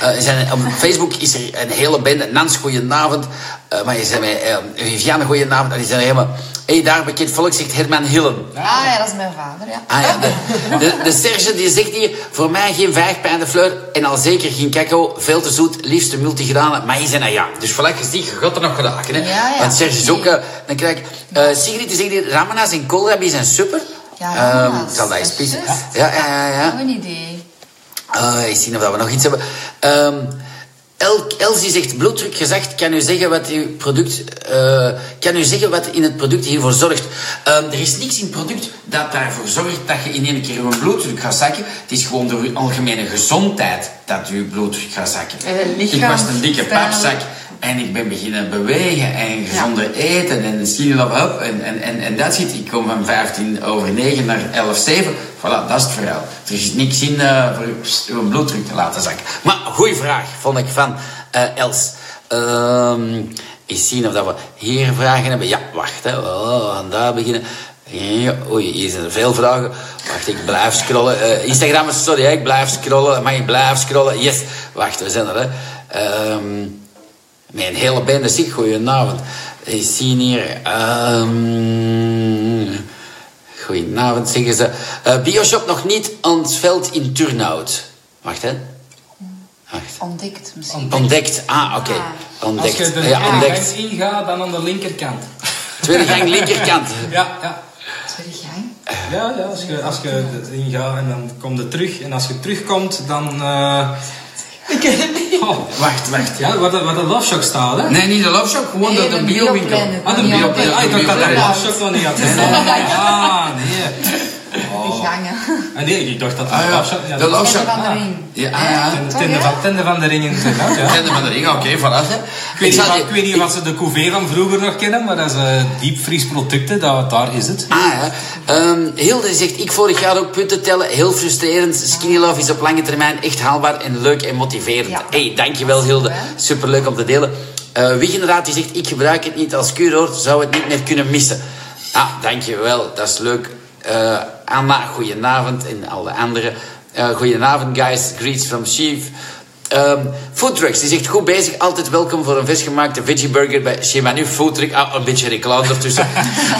Eh, zijn, op Facebook is er een hele bende. Nans, goedenavond. Uh, maar je zei mij, uh, Viviane, goedenavond. En die zijn helemaal... Hé, hey, daar bekend volk zegt Herman Hillen. Ah ja, dat is mijn vader, ja. Ah ja, de, de, de Serge die zegt hier... Voor mij geen vijgpijn de fleur en al zeker geen cacao. Veel te zoet, liefst multigranen. Maar je zei, nou ja. Dus je ziet, je gaat er nog geraken. Hè? Ja, ja. Want Serge is ook... Dan krijg ik... Sigrid die zegt hier... Ramanas en koolrabi zijn super. Ja, Ehm, zal dat eens pissen. is Ja, ja, ja. ja. Een idee. Uh, eens zien of dat we nog iets hebben. Ehm El Elsie zegt bloeddruk gezegd. Kan u zeggen wat uw product, uh, kan u zeggen wat in het product hiervoor zorgt? Um, er is niks in het product dat daarvoor zorgt dat je in één keer je bloeddruk gaat zakken. Het is gewoon door je algemene gezondheid dat je bloeddruk gaat zakken. Ik was een dikke papzak en ik ben beginnen bewegen en gezonder eten en love up en, en, en, en dat zit. Ik kom van 15 over 9 naar 11, 7. Voilà, dat is het verhaal. Er is niks in uh, voor pst, uw bloeddruk te laten zakken. Maar goeie vraag, vond ik van uh, Els. Um, eens zien of dat we hier vragen hebben. Ja, wacht, hè. Oh, we gaan daar beginnen. Ja, oei, hier zijn er veel vragen. Wacht, ik blijf scrollen. Uh, Instagram, sorry, hè, ik blijf scrollen. Mag ik blijf scrollen? Yes. Wacht, we zijn er, hè. Um, een hele bende, zeg, goedenavond. Eens zien hier... Um, Goedenavond, zeggen ze. Uh, Bioshop nog niet aan het veld in Turnhout. Wacht, hè. Wacht. Ontdekt misschien. Ontdekt. Ah, oké. Okay. Ontdekt. Als je er ja, ontdekt. ingaat, dan aan de linkerkant. Tweede gang, linkerkant. ja, ja. Tweede gang? Ja, ja als, je, als je ingaat en dan kom je terug. En als je terugkomt, dan... Uh... Ik ken het niet. Oh, wacht, wacht. Ja, de, waar de Love Shop staat, hè? Nee, niet de Love Shop, gewoon Nee, de, de de bio-winkel. Ah, de op- Ah, ik dacht dat de. Love Shop dan niet had. Ah, nee. Gangen. Ah, nee, ik dacht dat de Ah, ja. Shop... Ja, De Shop. van de ah. ring. Ja, ah, ja. Tende- Tende van, tende van de ringen, inderdaad, ja. Tende van de ring, oké, voilà. hè. Ik weet, niet, ik weet niet wat ze de couvé van vroeger nog kennen, maar dat is uh, diepvriesproducten, dat, daar is het. Ah ja. Um, Hilde zegt, ik vorig jaar ook punten tellen. Heel frustrerend. Skinny Love is op lange termijn echt haalbaar en leuk en motiverend. Ja. hey, dankjewel Hilde. Superleuk om te delen. Uh, Wiggenraad die zegt, ik gebruik het niet als kuuroord. Zou het niet meer kunnen missen. Ah, dankjewel. Dat is leuk. Uh, Anna, goedenavond. En alle anderen. Uh, goedenavond guys. Greets from Chief. Um, Foodtrucks, die zegt goed bezig, altijd welkom voor een versgemaakte veggie burger bij Shemanu Foodtruck. Ah, een beetje reclame ertussen.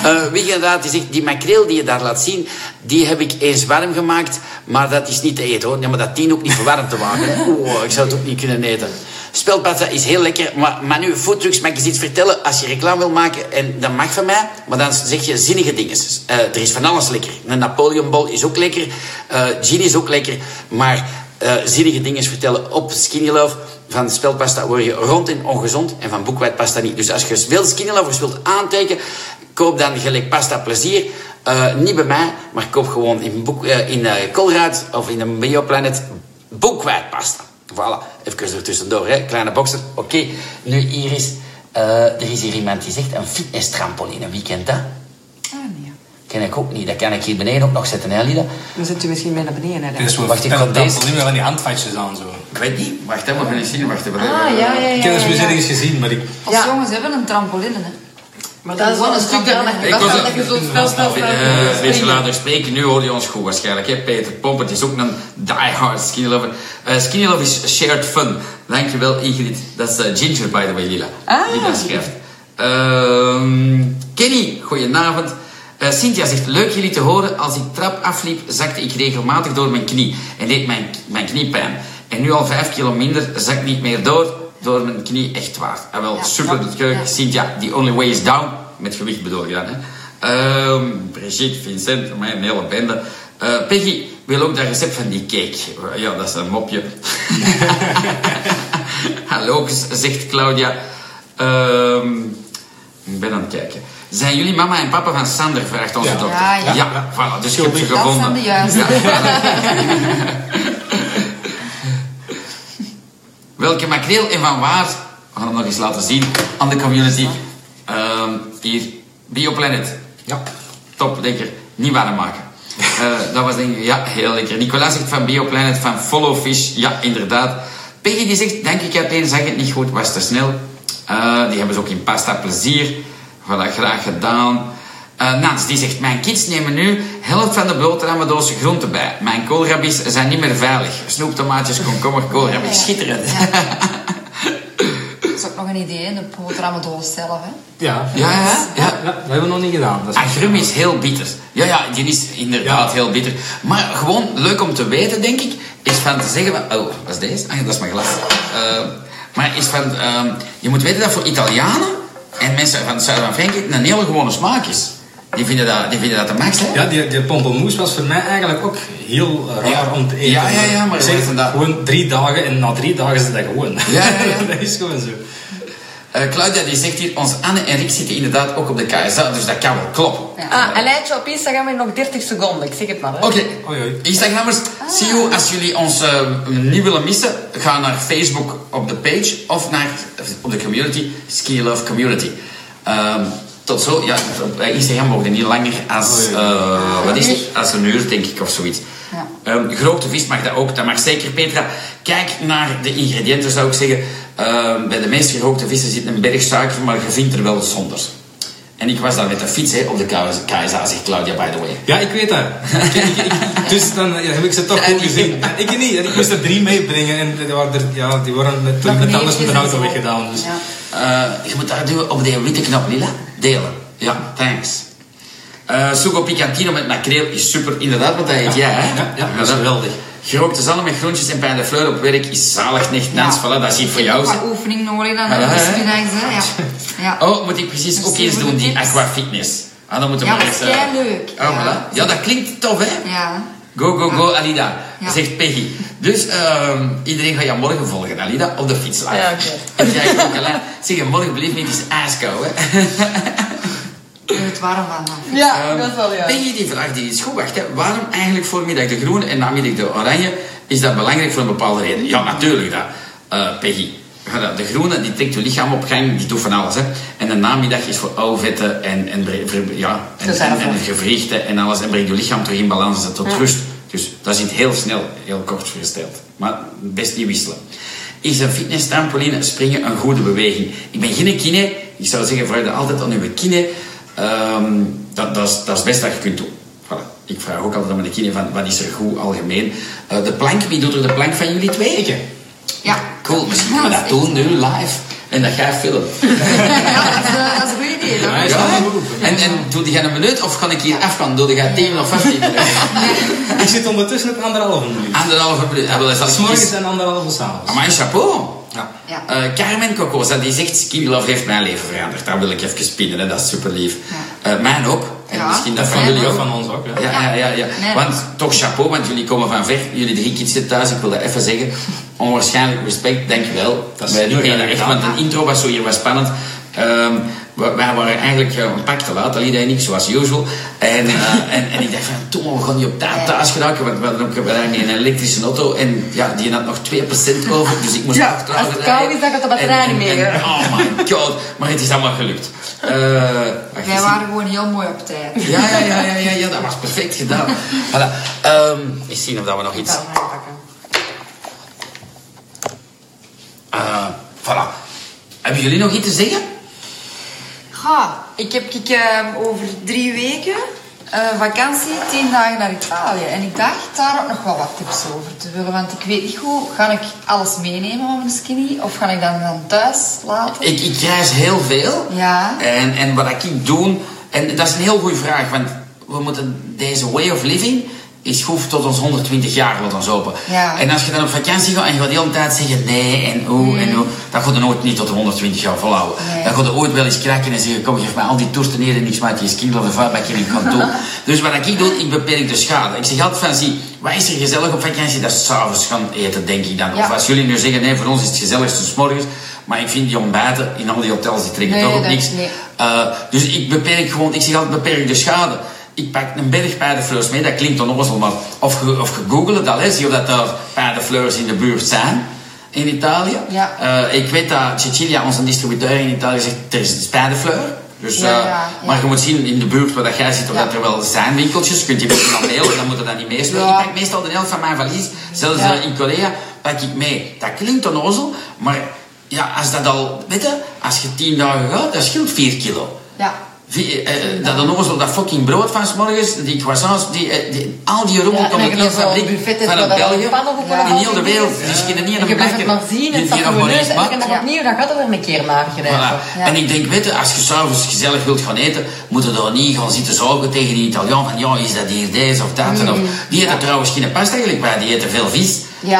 uh, wie inderdaad, die zegt, die makreel die je daar laat zien, die heb ik eens warm gemaakt, maar dat is niet te eten hoor. Ja, maar dat dient ook niet verwarmd te maken. Oeh, ik zou het ook niet kunnen eten. Speldpasta is heel lekker, maar, maar nu, Foodtrucks, mag ik eens iets vertellen? Als je reclame wil maken, en dat mag van mij, maar dan zeg je zinnige dingen. Uh, er is van alles lekker. Een Napoleonbol is ook lekker, uh, gin is ook lekker, maar uh, zinnige dingen vertellen op Skinny Love. Van speldpasta word je rond en ongezond en van boekwijdpasta niet. Dus als je veel Skinny Lovers wilt aantekenen, koop dan gelijk pasta plezier. Niet bij mij, maar koop gewoon in, boek, uh, in Colruyt of in een Bioplanet boekwijdpasta. Voilà, even er tussendoor, hè. kleine boxer. Oké, okay. nu hier is, er is hier iemand die zegt een fitness trampoline. Wie kent dat? Ah, nee. Ken ik ook niet. Dat kan ik hier beneden ook nog zetten, hè, Lida? Dan zit u misschien mee naar beneden. Hè? Dus we Wacht, ik ga deze- nu wel die handvatjes aan, zo. Ik weet niet. Wacht even, we gaan eens zien. Wacht even. Ah, ja, ja, ja. Ik heb ja. eens gezien, maar ik... Als Ja. jongens hebben een trampoline, hè. Maar dat is wel een stuk daarna. Ik Dat je zo snel snel Uh, Weet je later spreken, nu hoor je ons goed waarschijnlijk. Hè? Peter Pompert is ook een diehard Skinny Lover. Uh, skinny Love is shared fun. Dankjewel Ingrid. Dat is uh, Ginger by the way, Lila. Ah. Die dat schrijft. Ehm, Kenny, goedenavond. Uh, Cynthia zegt, leuk jullie te horen. Als ik trap afliep, zakte ik regelmatig door mijn knie. En deed mijn, mijn knie pijn. En nu al vijf kilo minder, zak niet meer door. Door mijn knie, echt waar. En wel, Ja. super Ja. leuk. Ja. Cynthia, the only way is down. Met gewicht bedoel je dan, hè. Ehm, Brigitte, Vincent, mijn hele bende. Eh, Peggy wil ook dat recept van die cake. Ja, dat is een mopje. Hallo, zegt Claudia. Ehm, ik ben aan het kijken. Zijn jullie mama en papa van Sander? Vraagt onze Ja. dokter. Ja, ja. ja voilà, dus je hebt ze Schuldig. Dat gevonden. zijn de juiste. Ja, Welke makreel en van waar? We gaan hem nog eens laten zien aan de community. Ehm, hier, Bioplanet. Ja. Top, lekker. Niet warm maken. Eh, dat was denk ik, ja, heel lekker. Nicolas zegt van Bioplanet, van Follow Fish. Ja, inderdaad. Peggy die zegt, denk ik uiteen, zag het niet goed, was te snel. Eh, die hebben ze ook in pasta plezier. Voilà, graag gedaan. Eh, Nans, die zegt, mijn kids nemen nu helft van de boterhammendoos groenten bij. Mijn koolrabi's zijn niet meer veilig. Snoep, tomaatjes, komkommer, koolrabi. Schitterend. Dat is ook nog een idee, een boterhammendoos zelf. Hè? Ja. Ja, ja, ja. Ja, dat hebben we nog niet gedaan. Dat is Agrum is heel bitter. Ja, ja, die is inderdaad Ja. heel bitter. Maar gewoon leuk om te weten, denk ik, is van te zeggen... Oh, wat is deze? Ah, dat is mijn glas. Eh, maar is van... ehm, je moet weten dat voor Italianen en mensen van het zuiden van Frankrijk een hele gewone smaak is. Die vinden dat, die vinden dat de max, hè? Ja, die, die pompelmoes was voor mij eigenlijk ook heel raar Ja. om te eten. Ja, ja, ja, maar zeg dat- Gewoon drie dagen en na drie dagen is het dat gewoon. Ja, ja, ja. dat is gewoon zo. Eh, Claudia die zegt hier, ons Anne en Rick zitten inderdaad ook op de KSA, dus dat kan wel kloppen. Ah, een lijntje op Instagram in nog 30 seconden. Ik zeg het maar. Hè. Oké, oei. Instagrammers, see you. Als jullie ons eh, niet willen missen, ga naar Facebook op de page of naar op de community, Ski Love Community. Ehm, tot zo, ja, op Instagram mogen niet langer als, eh, wat is het? Als een uur, denk ik, of zoiets. Ja. Ehm, gerookte vis mag dat ook, dat mag zeker. Petra, kijk naar de ingrediënten, zou ik zeggen. Ehm, bij de meeste gerookte vissen zit een berg suiker, maar je vindt er wel zonder. En ik was daar met de fiets hè, op de KSA, zegt Claudia, by the way. Ja, ik weet dat. Ik- ik- ik- dus dan ja, heb ik ze toch Ja, goed gezien. Ik niet. Ik moest er drie meebrengen en die waren, er, ja, die waren met, alles met de auto weggedaan. Dus. Ja. Eh, je moet daar duwen op de witte knop, Lila. Delen. Ja, thanks. Eh sugo picantino met makreel is super. Inderdaad, wat dat heet jij, hè? Ja, ja, dat is geweldig. Gerookte zalm met groentjes en pijn de fleur op werk is zalig, nicht Nans. Voilà, dat is hier voor jou. Zeg. oefening nodig dan, Ja? Dus? Ja. ja. Oh, moet ik precies ook eens doen, die tips. aqua fitness. Ah, dan moeten we Ja, dat is keileuk. Oh, Ja. voilà. Ja, dat klinkt tof, hè? Ja. Go, go, go, Alida. Ja. Zegt Peggy. Dus ehm, iedereen gaat jou morgen volgen, Alida, op de fiets live. Ja, oké. En jij ook, Alain. Zeg, morgen belief me, het is ijskou, hè? Je het warm van. dan. Ja, Ehm, dat is wel ja. Peggy die vraagt die is goed. Wacht, hè. waarom eigenlijk voormiddag de groene en namiddag de oranje? Is dat belangrijk voor een bepaalde reden? Ja, natuurlijk dat. Eh, Peggy. De groene die trekt je lichaam op gang, die doet van alles. Hè. En de namiddag is voor oude vetten en, en, ja, en, en, en gewrichten en alles. En brengt je lichaam terug in balans en tot rust. Dus dat is heel snel, heel kort voorgesteld. Maar best niet wisselen. Is een fitness trampoline springen een goede beweging? Ik ben geen kine. Ik zou zeggen, vraag altijd aan uw kine. Ehm, dat, dat, is, dat is het beste dat je kunt doen. Voilà. Ik vraag ook altijd aan mijn kine van, wat is er goed algemeen? Eh, de plank, wie doet er de plank van jullie twee? Ja. Cool, misschien kunnen we dat is doen nu live. En dat ga je filmen. Ja, dat is, eh, dat is een goed idee. Ja, is Ja, en, en doe jij een minuut of kan ik hier afgaan? Doe jij 10 of 15 minuten? Ik zit ondertussen op anderhalve minuut. Anderhalve minuut. Ja, wel, dat S'morgens eens- en anderhalve s'avonds. Amai, chapeau. Ja. Ja. Eh, Carmen Cocosa, die zegt Skinny Love heeft mijn leven veranderd. Daar wil ik even spinnen, hè. dat is super lief. mijn ook. En Ja, misschien dat van jullie ook. Van ons ook, hè. Ja, ja, ja. ja. Want toch chapeau, want jullie komen van ver. Jullie drie kids zitten thuis, ik wil dat even zeggen. Onwaarschijnlijk respect, dankjewel. Dat is Wij doen echt, want een intro was zo hier was spannend. Ehm, wij waren eigenlijk eh, een pak te laat, Alida en ik, zoals usual. En, eh, en, en ik dacht van, toen we gaan niet op tijd thuis geraken, want we hadden ook we hadden een elektrische auto. En ja, die had nog 2% over, dus ik moest Ja, als het rijden. koud is, dan gaat de batterij niet meer, en-. Oh my god, maar het is allemaal gelukt. Eh, Wij waren gewoon heel mooi op tijd. Ja, ja, ja, ja, ja, ja, dat was perfect gedaan. Voilà. Ehm, eens zien of dat we nog iets... Dat ik eh voilà. Hebben jullie nog iets te zeggen? Ik heb ik, eh, over drie weken eh, vakantie, tien dagen naar Italië. En ik dacht daar ook nog wel wat tips over te willen. Want ik weet niet goed, ga ik alles meenemen van mijn skinny? Of ga ik dat dan thuis laten? Ik, ik reis heel veel. Ja. En, en wat ik doe... En dat is een heel goede vraag, want we moeten deze way of living is goed tot ons 120 jaar, laat ons open. Ja. En als je dan op vakantie gaat en je gaat de hele tijd zeggen nee en hoe en hoe, dan gaat je nooit niet tot de 120 jaar volhouden. Mm. Nee. Dan gaat je ooit wel eens kraken en zeggen, kom geef mij al die toersten neer en ik smijt die skin of de vuilbak in en ik ga het doen. dus wat ik doe, ik beperk de schade. Ik zeg altijd van, zie, wat is er gezellig op vakantie? Dat is s'avonds gaan eten, denk ik dan. Ja. Of als jullie nu zeggen, nee, voor ons is het gezelligste 's morgens. Maar ik vind die ontbijten in al die hotels, die trekken Nee, toch op niks. Uh, dus ik beperk gewoon, ik zeg altijd beperk de schade. Ik pak een berg paardenfleurs mee, dat klinkt onnozel, maar of je, of je googelt het al, hè, zie je dat er paardenfleurs in de buurt zijn in Italië. Ja. Uh, ik weet dat Cecilia, onze distributeur in Italië, zegt er is paardenfleur. Dus, uh, ja, ja. Maar je moet zien in de buurt waar dat jij zit, of dat er wel zijn winkeltjes. Kunt je misschien dan mailen, dan moet je dat niet meespelen. Ik pak meestal de helft van mijn valies, zelfs uh, in Korea, pak ik mee. Dat klinkt onnozel, maar ja, als dat al, weet je, als je tien dagen gaat, dat scheelt 4 kilo. Ja. Vier, eh, eh, dat onnozel, dat fucking brood van 's morgens, die croissants, die, eh, die, al die rommel Ja, komt en in dan één zo'n fabriek buffet is van waar het dat België. Ja. In heel de wereld. Dus je kunt niet En een je blijft het bakker maar zien, die hier nog maar je eens en je nog opnieuw, dan gaat het er een keer naar grijpen. Voilà. Ja. En ik denk, weet je, als je s'avonds gezellig wilt gaan eten, moet je daar niet gaan zitten zoeken tegen die Italiaan van, ja, is dat hier deze of dat? En Of, die eten trouwens geen pasta eigenlijk bij, die eten veel vis. Die,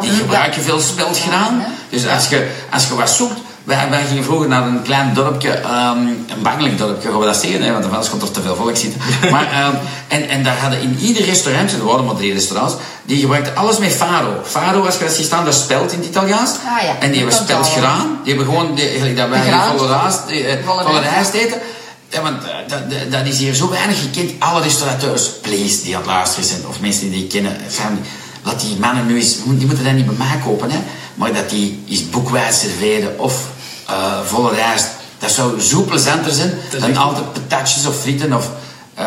die Ja. gebruiken veel speldgraan. Dus als je, als je wat zoekt, wij, wij gingen vroeger naar een klein dorpje, ehm, een bangelijk dorpje, gaan we dat zeggen, hè, want anders komt er te veel volk zitten. Maar, ehm, en, en daar hadden in ieder restaurant, er waren maar drie restaurants, die gebruikten alles met faro. Faro, als je dat ziet staan, dat is speld in het Italiaans. Ah, ja. En die hebben speldgraan. Die hebben gewoon, die, eigenlijk dat wij De hier graantjes. volle raas, die, eh, eten. Ja, want eh, dat, dat- dat is hier zo weinig gekend. Alle restaurateurs, please, die aan het luisteren zijn, of mensen die ik kennen, family, laat die mannen nu eens, die moeten dat niet bij mij kopen, hè, maar dat die eens boekwijd serveren of eh, volle rijst. Dat zou zo plezanter zijn Dat is dan altijd patatjes of frieten of, eh,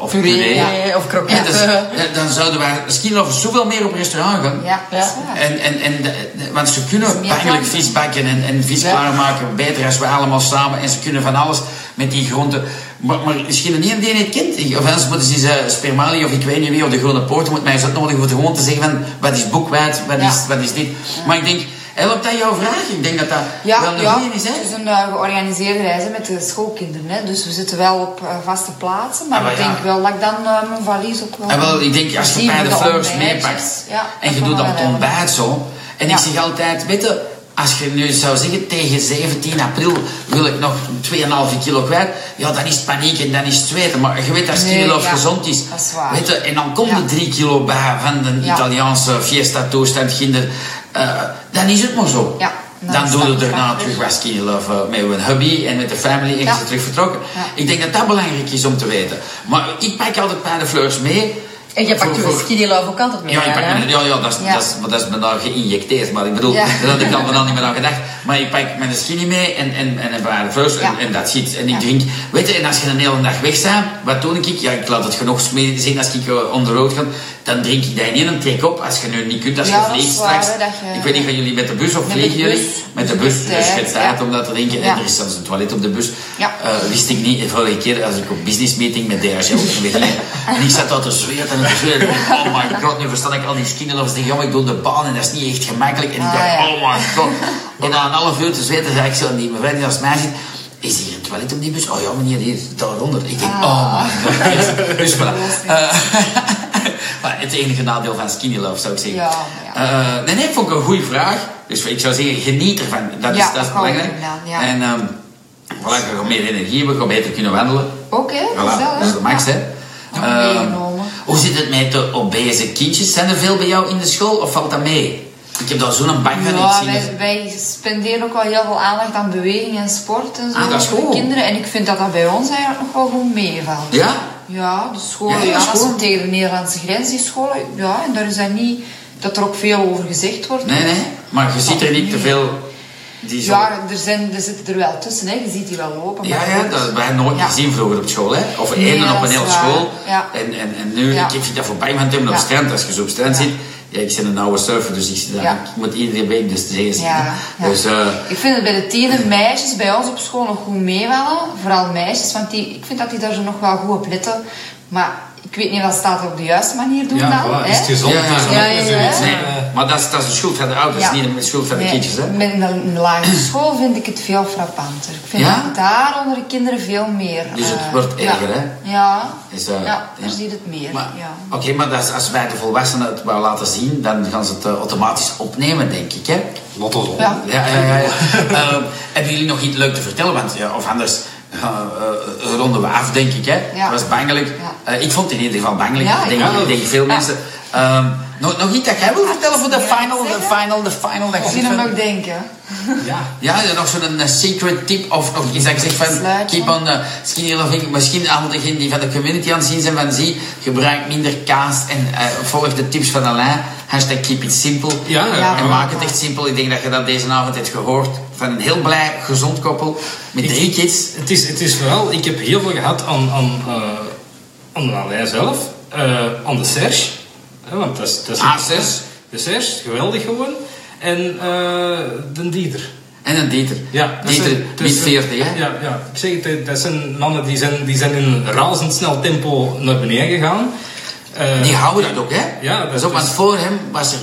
of- Puree, of kroketten. Ja, dus, dan zouden wij misschien nog zoveel meer op restaurant gaan. Ja, dat is. En, en, en, de- de- want ze kunnen is klanten. vis bakken en, en vis klaarmaken beter als we allemaal samen. En ze kunnen van alles met die groenten. Maar, maar misschien niet die het kent. Of anders moeten ze eens, eh, spermali of ik weet niet wie of de Groene Poort moet mij eens uitnodigen om gewoon te zeggen van wat is boekwijd, wat, Ja. is, wat is dit. Maar ik denk, helpt dat jouw vraag? Ik denk dat dat Ja, wel een ja. is. Hè? het is een eh, georganiseerde reis hè, met de schoolkinderen. Hè. Dus we zitten wel op eh, vaste plaatsen. Maar Ah, ik ja. denk wel dat ik dan eh, mijn valies ook wel... En wel, ik denk, als je bij de fleurs meepakt Ja, en dat je doet op het ontbijt zo. En ik zeg altijd, weet je, als je nu zou zeggen tegen 17 april wil ik nog 2,5 kilo kwijt, ja, dan is het paniek en dan is het zweten. Maar je weet dat love ja, gezond is. dat is waar. Weet je, en dan komt Ja. er 3 kilo bij van de Ja. Italiaanse fiesta-toestand, kinder. Eh, dan is het maar zo. Ja, dan dan is doe je dat daarna terug wat skinny love eh, met een hubby en met de family en Ja. bent terug vertrokken. Ja. Ik denk dat dat belangrijk is om te weten. Maar ik pak altijd bij de fleurs mee. En je pakt je skinny love ook altijd mee. ja, ik pak hè? mijn, ja, ja, dat is, Ja. Dat, is, dat is me nou geïnjecteerd. Maar ik bedoel, Ja. daar had ik dan wel niet meer aan gedacht. Maar ik pak mijn skinny mee en, en, en een paar en, en dat zit. En ik drink, weet je, en als je een hele dag weg bent, wat doe ik? Ja, ik laat het genoeg mee zien als ik uh, on the road ga. Dan drink ik dat in één trek op. Als je nu niet kunt, als je dat vliegt straks. dat je- ik weet niet, gaan jullie met de bus of vliegen jullie? Met de bus. je Dus je ja. om dat te drinken. En er is zelfs een toilet op de bus. Eh, wist ik niet, de vorige keer als ik op business meeting met DHL ben. en ik zat daar te zweten Oh my god, nu versta ik al die skinnelovers die ik doe de baan en dat is niet echt gemakkelijk. En ik Ah, dacht, ja. oh my god. En na een half uur te zweten zei ik zo die mevrouw die naast mij zit. Is hier een toilet op die bus? Oh ja, meneer, hier, daaronder. Ik denk, oh my god. Dus voilà. Eh, maar het enige nadeel van skinny love zou ik zeggen. Ja, ja. Eh, nee, nee, vond ik een goede vraag. Dus ik zou zeggen, geniet ervan. Dat is, Ja, dat is belangrijk. ja. En ehm voilà, je gaat meer energie hebben, je gaat beter kunnen wandelen. Oké, Voilà, dat is de max, Ja. hè. Hoe zit het met de obese kindjes? Zijn er veel bij jou in de school of valt dat mee? Ik heb daar zo'n bang van. Ja, wij, dat- wij spenderen ook wel heel veel aandacht aan beweging en sport en zo Ah, dat is voor kinderen. En ik vind dat dat bij ons eigenlijk nog wel goed meevalt. Ja? Ja, de scholen, Ja, ja, ja, school. tegen de Nederlandse grens, die scholen. Ja, en daar is dat niet, dat er ook veel over gezegd wordt. Nee, nee. Maar je ziet er niet te veel... Die zo... Ja, er, zijn, er zitten er wel tussen, hè. je ziet die wel lopen. Ja, maar ja, goed. dat hebben wij nooit Ja. gezien vroeger op school. Hè? Of Nee, één op dat een hele school. Ja. En, en, en nu, ik vind dat voorbij van hem op strand. Als je zo op strand zit. Ja, ik ben een oude surfer, dus ik, zie moet iedere week dus de zee ja. Dus, eh, Ik vind het bij de tiener meisjes bij ons op school nog goed meevallen. Vooral meisjes, want die, ik vind dat die daar zo nog wel goed op letten. Maar ik weet niet of dat staat op de juiste manier doen Ja, dan. voilà. hè? Is het gezond? Ja, ja, is het ja, ook ja, zoiets, ja. nee, maar dat is, dat is de schuld van de ouders, Ja. niet de schuld van de Nee, kindjes. Hè? Met een lagere school vind ik het veel frappanter. Ik vind Ja? dat daar onder de kinderen veel meer... Dus het eh, wordt ja. erger, hè? Ja, Is, eh, ja, ja. daar zie je het meer. Maar, ja. Oké, maar dat is, als wij de volwassenen het wou laten zien, dan gaan ze het eh, automatisch opnemen, denk ik. Hè? Lotto zo. Ja. Ja, ja, ja. ja. Ehm, hebben jullie nog iets leuk te vertellen? Want, ja, of anders ronden we af, denk ik. Hè? Het was bangelijk. Eh, ik vond het in ieder geval bangelijk. Ik denk, ik denk veel mensen. Ehm, nog, nog iets dat jij wil vertellen voor de final, de final, de final. Dat je Ik hem nog denken. Ja. ja, nog zo'n eh, secret tip of nog iets dat je zegt van keep on, uh, skinny loving. Misschien allemaal degenen die van de community aan het zien zijn van zie, gebruik minder kaas en eh, volg de tips van Alain. Hashtag keep it simple. Ja, Ja. En maak het echt simpel. Ik denk dat je dat deze avond hebt gehoord van een heel blij, gezond koppel met drie kids. Het is, het is vooral, ik heb heel veel gehad aan, aan, eh, aan de Alain zelf, eh, aan de Serge. Want dat is, dat is Ah, Serge. De Serge, geweldig gewoon. En eh de Dieter. En een Dieter. Ja, Dieter, zijn- mid 40, hè? Ja, ja, ik zeg het, dat zijn mannen die zijn, die zijn in razendsnel tempo naar beneden gegaan. Eh, Die houden dat ook, hè? Ja, dat is ook, want voor hem was er...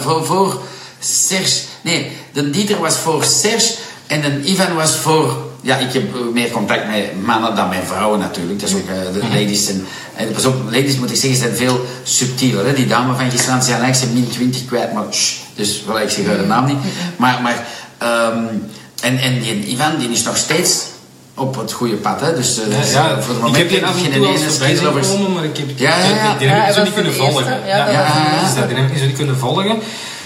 Voor, voor Serge... Nee, de Dieter was voor Serge en de Ivan was voor... Ja, ik heb eh, meer contact met mannen dan met vrouwen natuurlijk. Dat is ook eh, de ladies. En, en pas op, ladies moet ik zeggen, zijn veel subtieler. Hè? Die dame van gisteravond zijn eigenlijk zijn min 20 kwijt, maar... shh, dus wel, ik zeg haar de naam niet. Maar... maar ehm, en, en die Ivan, die is nog steeds op het goede pad, hè? Dus, eh, Ja, dus, ja, eh, voor het ik moment heb die heb af en geen toe al ene voorbij zien skillovers. komen, maar ik heb Ja, ja, ja. die, Ja, ik zo niet kunnen volgen. Ja, dus dat, die ik zo niet kunnen volgen.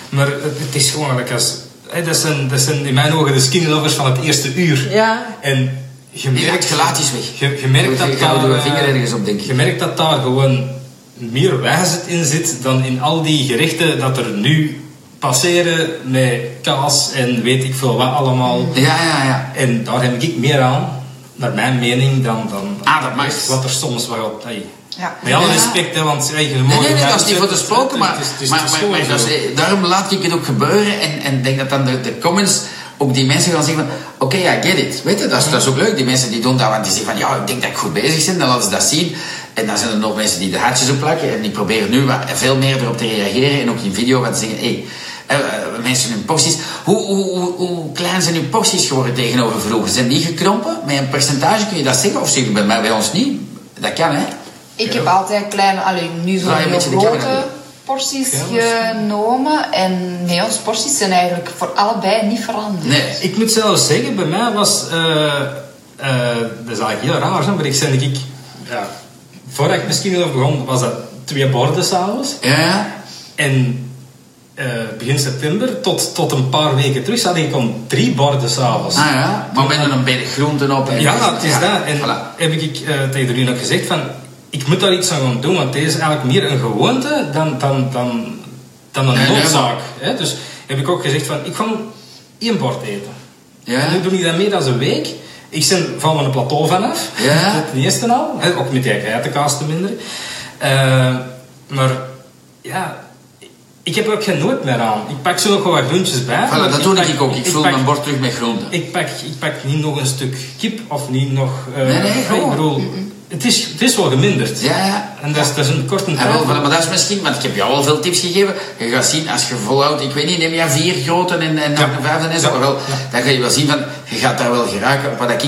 Maar het, is gewoon als... Dat zijn, dat zijn in mijn ogen de skinny lovers van het eerste uur. Ja. En je merkt... is weg. Je, je merkt dat daar... eh, vinger ergens op, denk ik. Je merkt dat daar gewoon meer wijsheid in zit dan in al die gerechten dat er nu passeren met kaas en weet ik veel wat allemaal. Ja, ja, ja. En daar heb ik meer aan, naar mijn mening, dan, dan Ah, dat wat er soms wel op... Hey. Ja. Met alle respect, hè, want hey, je Nee, mag nee, dat is niet voor te het- spoken, maar, het is- het is- maar, maar, maar dat is- daarom laat ik het ook gebeuren en, en denk dat dan de, de comments ook die mensen gaan zeggen van, oké, ja, get it. Weet je, dat is, dat is ook leuk. Die mensen die doen dat, want die zeggen van, ja, ik denk dat ik goed bezig ben, dan laten ze dat zien. En dan zijn er nog mensen die de hartjes op plakken en die proberen nu wat, veel meer erop te reageren en ook in video wat te zeggen, hé, hey, eh, eh, mensen hun porties. Hoe, hoe, hoe, hoe klein zijn uw porties geworden tegenover vroeger? Zijn die gekrompen? Met een percentage kun je dat zeggen? Of zeg je bij, mij- bij ons niet? Dat kan, hè? Ik heb altijd kleine, alleen nu zo'n heel grote porties dat genomen. En nee, onze porties zijn eigenlijk voor allebei niet veranderd. Nee. Ik moet zelfs zeggen, bij mij was... eh, eh, dat is eigenlijk heel raar, maar ik zei, ik... Ja, voordat ik misschien over begon, was dat twee borden s'avonds. Ja. En eh, begin september tot, tot een paar weken terug zat ik om drie borden s'avonds. Ah ja, maar met een beetje groenten op. En Ja, het is ja, dat. En voilà. heb ik tegen Rien ook gezegd van... Ik moet daar iets aan gaan doen, want deze is eigenlijk meer een gewoonte dan, dan, dan, dan een noodzaak. hè. Dus heb ik ook gezegd van... Ik ga één bord eten. Ja. En nu doe ik dat meer dan een week. Ik ben van mijn plateau vanaf. Ja. Ten eerste al. Hè, ook met die geitenkaas te minder. Eh, maar ja... Ik heb er ook geen nood meer aan. Ik pak zo nog wel wat groentjes bij. Voilà, dat doe pak- ik ook. Ik vul pak- mijn bord terug met groenten. ik pak, ik pak niet nog een stuk kip of niet nog... Nee, nee, ik gewoon. bedoel, het, is, het is wel geminderd. Ja, ja. En dat is, dat is een korte Ja, tijd. voilà, maar dat is misschien, want ik heb jou al veel tips gegeven. Je gaat zien, als je volhoudt, ik weet niet, neem je vier groten en, en nog Ja. een vijfde en zo, Ja. maar wel, Ja. dan ga je wel zien van, je gaat daar wel geraken. Op wat ik,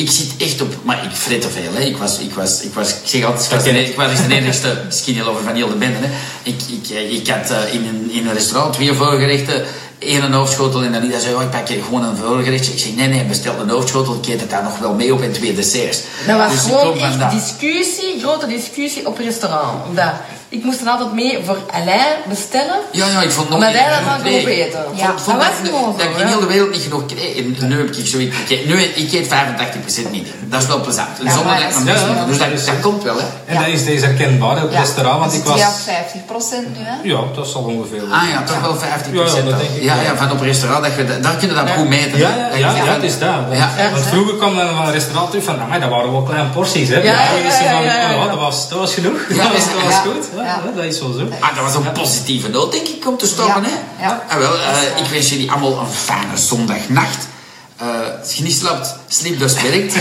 ik zit echt op, maar ik fret te veel. Hè. Ik, was, ik, was, ik, was, ik zeg altijd, ik was, de, ik was de enigste skinny lover van heel de bende. Hè. Ik, ik, eh, ik had eh, in, een, in een restaurant twee voorgerechten, één een hoofdschotel en dan die zei, oh, ik pak hier gewoon een voorgerechtje. Ik zeg, nee, nee, bestel een hoofdschotel, ik eet het daar nog wel mee op en twee desserts. Dat was Dus gewoon echt dat. discussie, grote discussie op restaurant. Omdat ik moest dan altijd mee voor Alain bestellen. Ja, ja, ik vond nog Omdat hij dat dan kon eten. Ja, vond dat was Dat ik in ja. heel de wereld niet genoeg kreeg. En nu heb ik zoiets... Ik nu, ik eet 85% niet. Dat is wel plezant. Ja, Zonder maar dat ik is- ja, Dus dat is- komt wel, hè. En dat is deze herkenbaar op het restaurant, want ik was... 50% nu, hè? Ja, dat zal ongeveer... Ah ja, toch wel 50%. Ja, ja, dat denk ik ja, ja, van op een restaurant, dat je, dat- daar kun je dat goed meten. Ja, ja, ja, ja, het is dat. Want, Ja. vroeger kwam dan van een restaurant terug van, dat waren wel kleine porties, hè. Ja, ja, dus ja, ja, ja, ja. dat, was, dat was genoeg. Ja, dat was, ja, goed. Ja, dat is wel zo. Ah, dat was een positieve noot, denk ik, om te stoppen, hè? ja. Ah, wel, eh, ik wens jullie allemaal een fijne zondagnacht. Eh, als je niet slaapt, sliep dus werkt.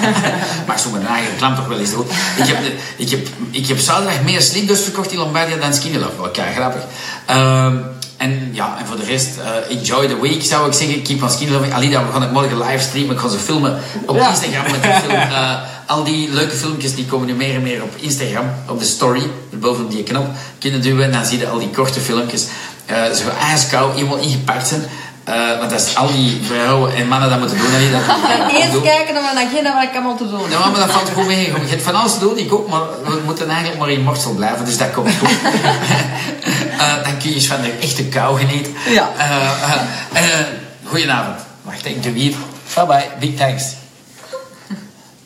maar sommige eigen klant toch wel eens doen. Ik heb, ik, heb, ik heb zaterdag meer sleepdust verkocht in Lombardia dan Skinny Love. Kei grappig. Ehm, en ja, en voor de rest, eh, enjoy the week zou ik zeggen. Keep on Skinny Love. Alida, we gaan het morgen livestreamen. Ik ga ze filmen op. Instagram met de film. al die leuke filmpjes die komen nu meer en meer op Instagram. Op de story, boven die knop kunnen duwen. En dan zie je al die korte filmpjes. eh zo ijskoud, helemaal ingepakt zijn. Eh, want dat is al die vrouwen en mannen dat moeten doen. En eerst Doen. kijken naar mijn agenda wat ik allemaal te doen heb. Ja, maar dat valt goed mee. Je hebt van alles te doen, ik ook, maar we moeten eigenlijk maar in Morsel blijven, dus dat komt goed. Eh, dan kun je eens van de echte kou genieten. Ja. Eh, eh, eh, goedenavond. Wacht, ik doe hier. Bye bye, big thanks.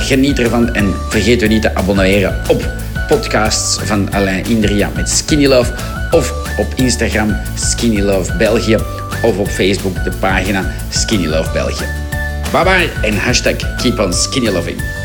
Geniet ervan en vergeet u niet te abonneren op podcasts van Alain Indria met Skinny Love of op Instagram Skinny Love België of op Facebook de pagina Skinny Love België. Bye bye en hashtag keep on skinny loving.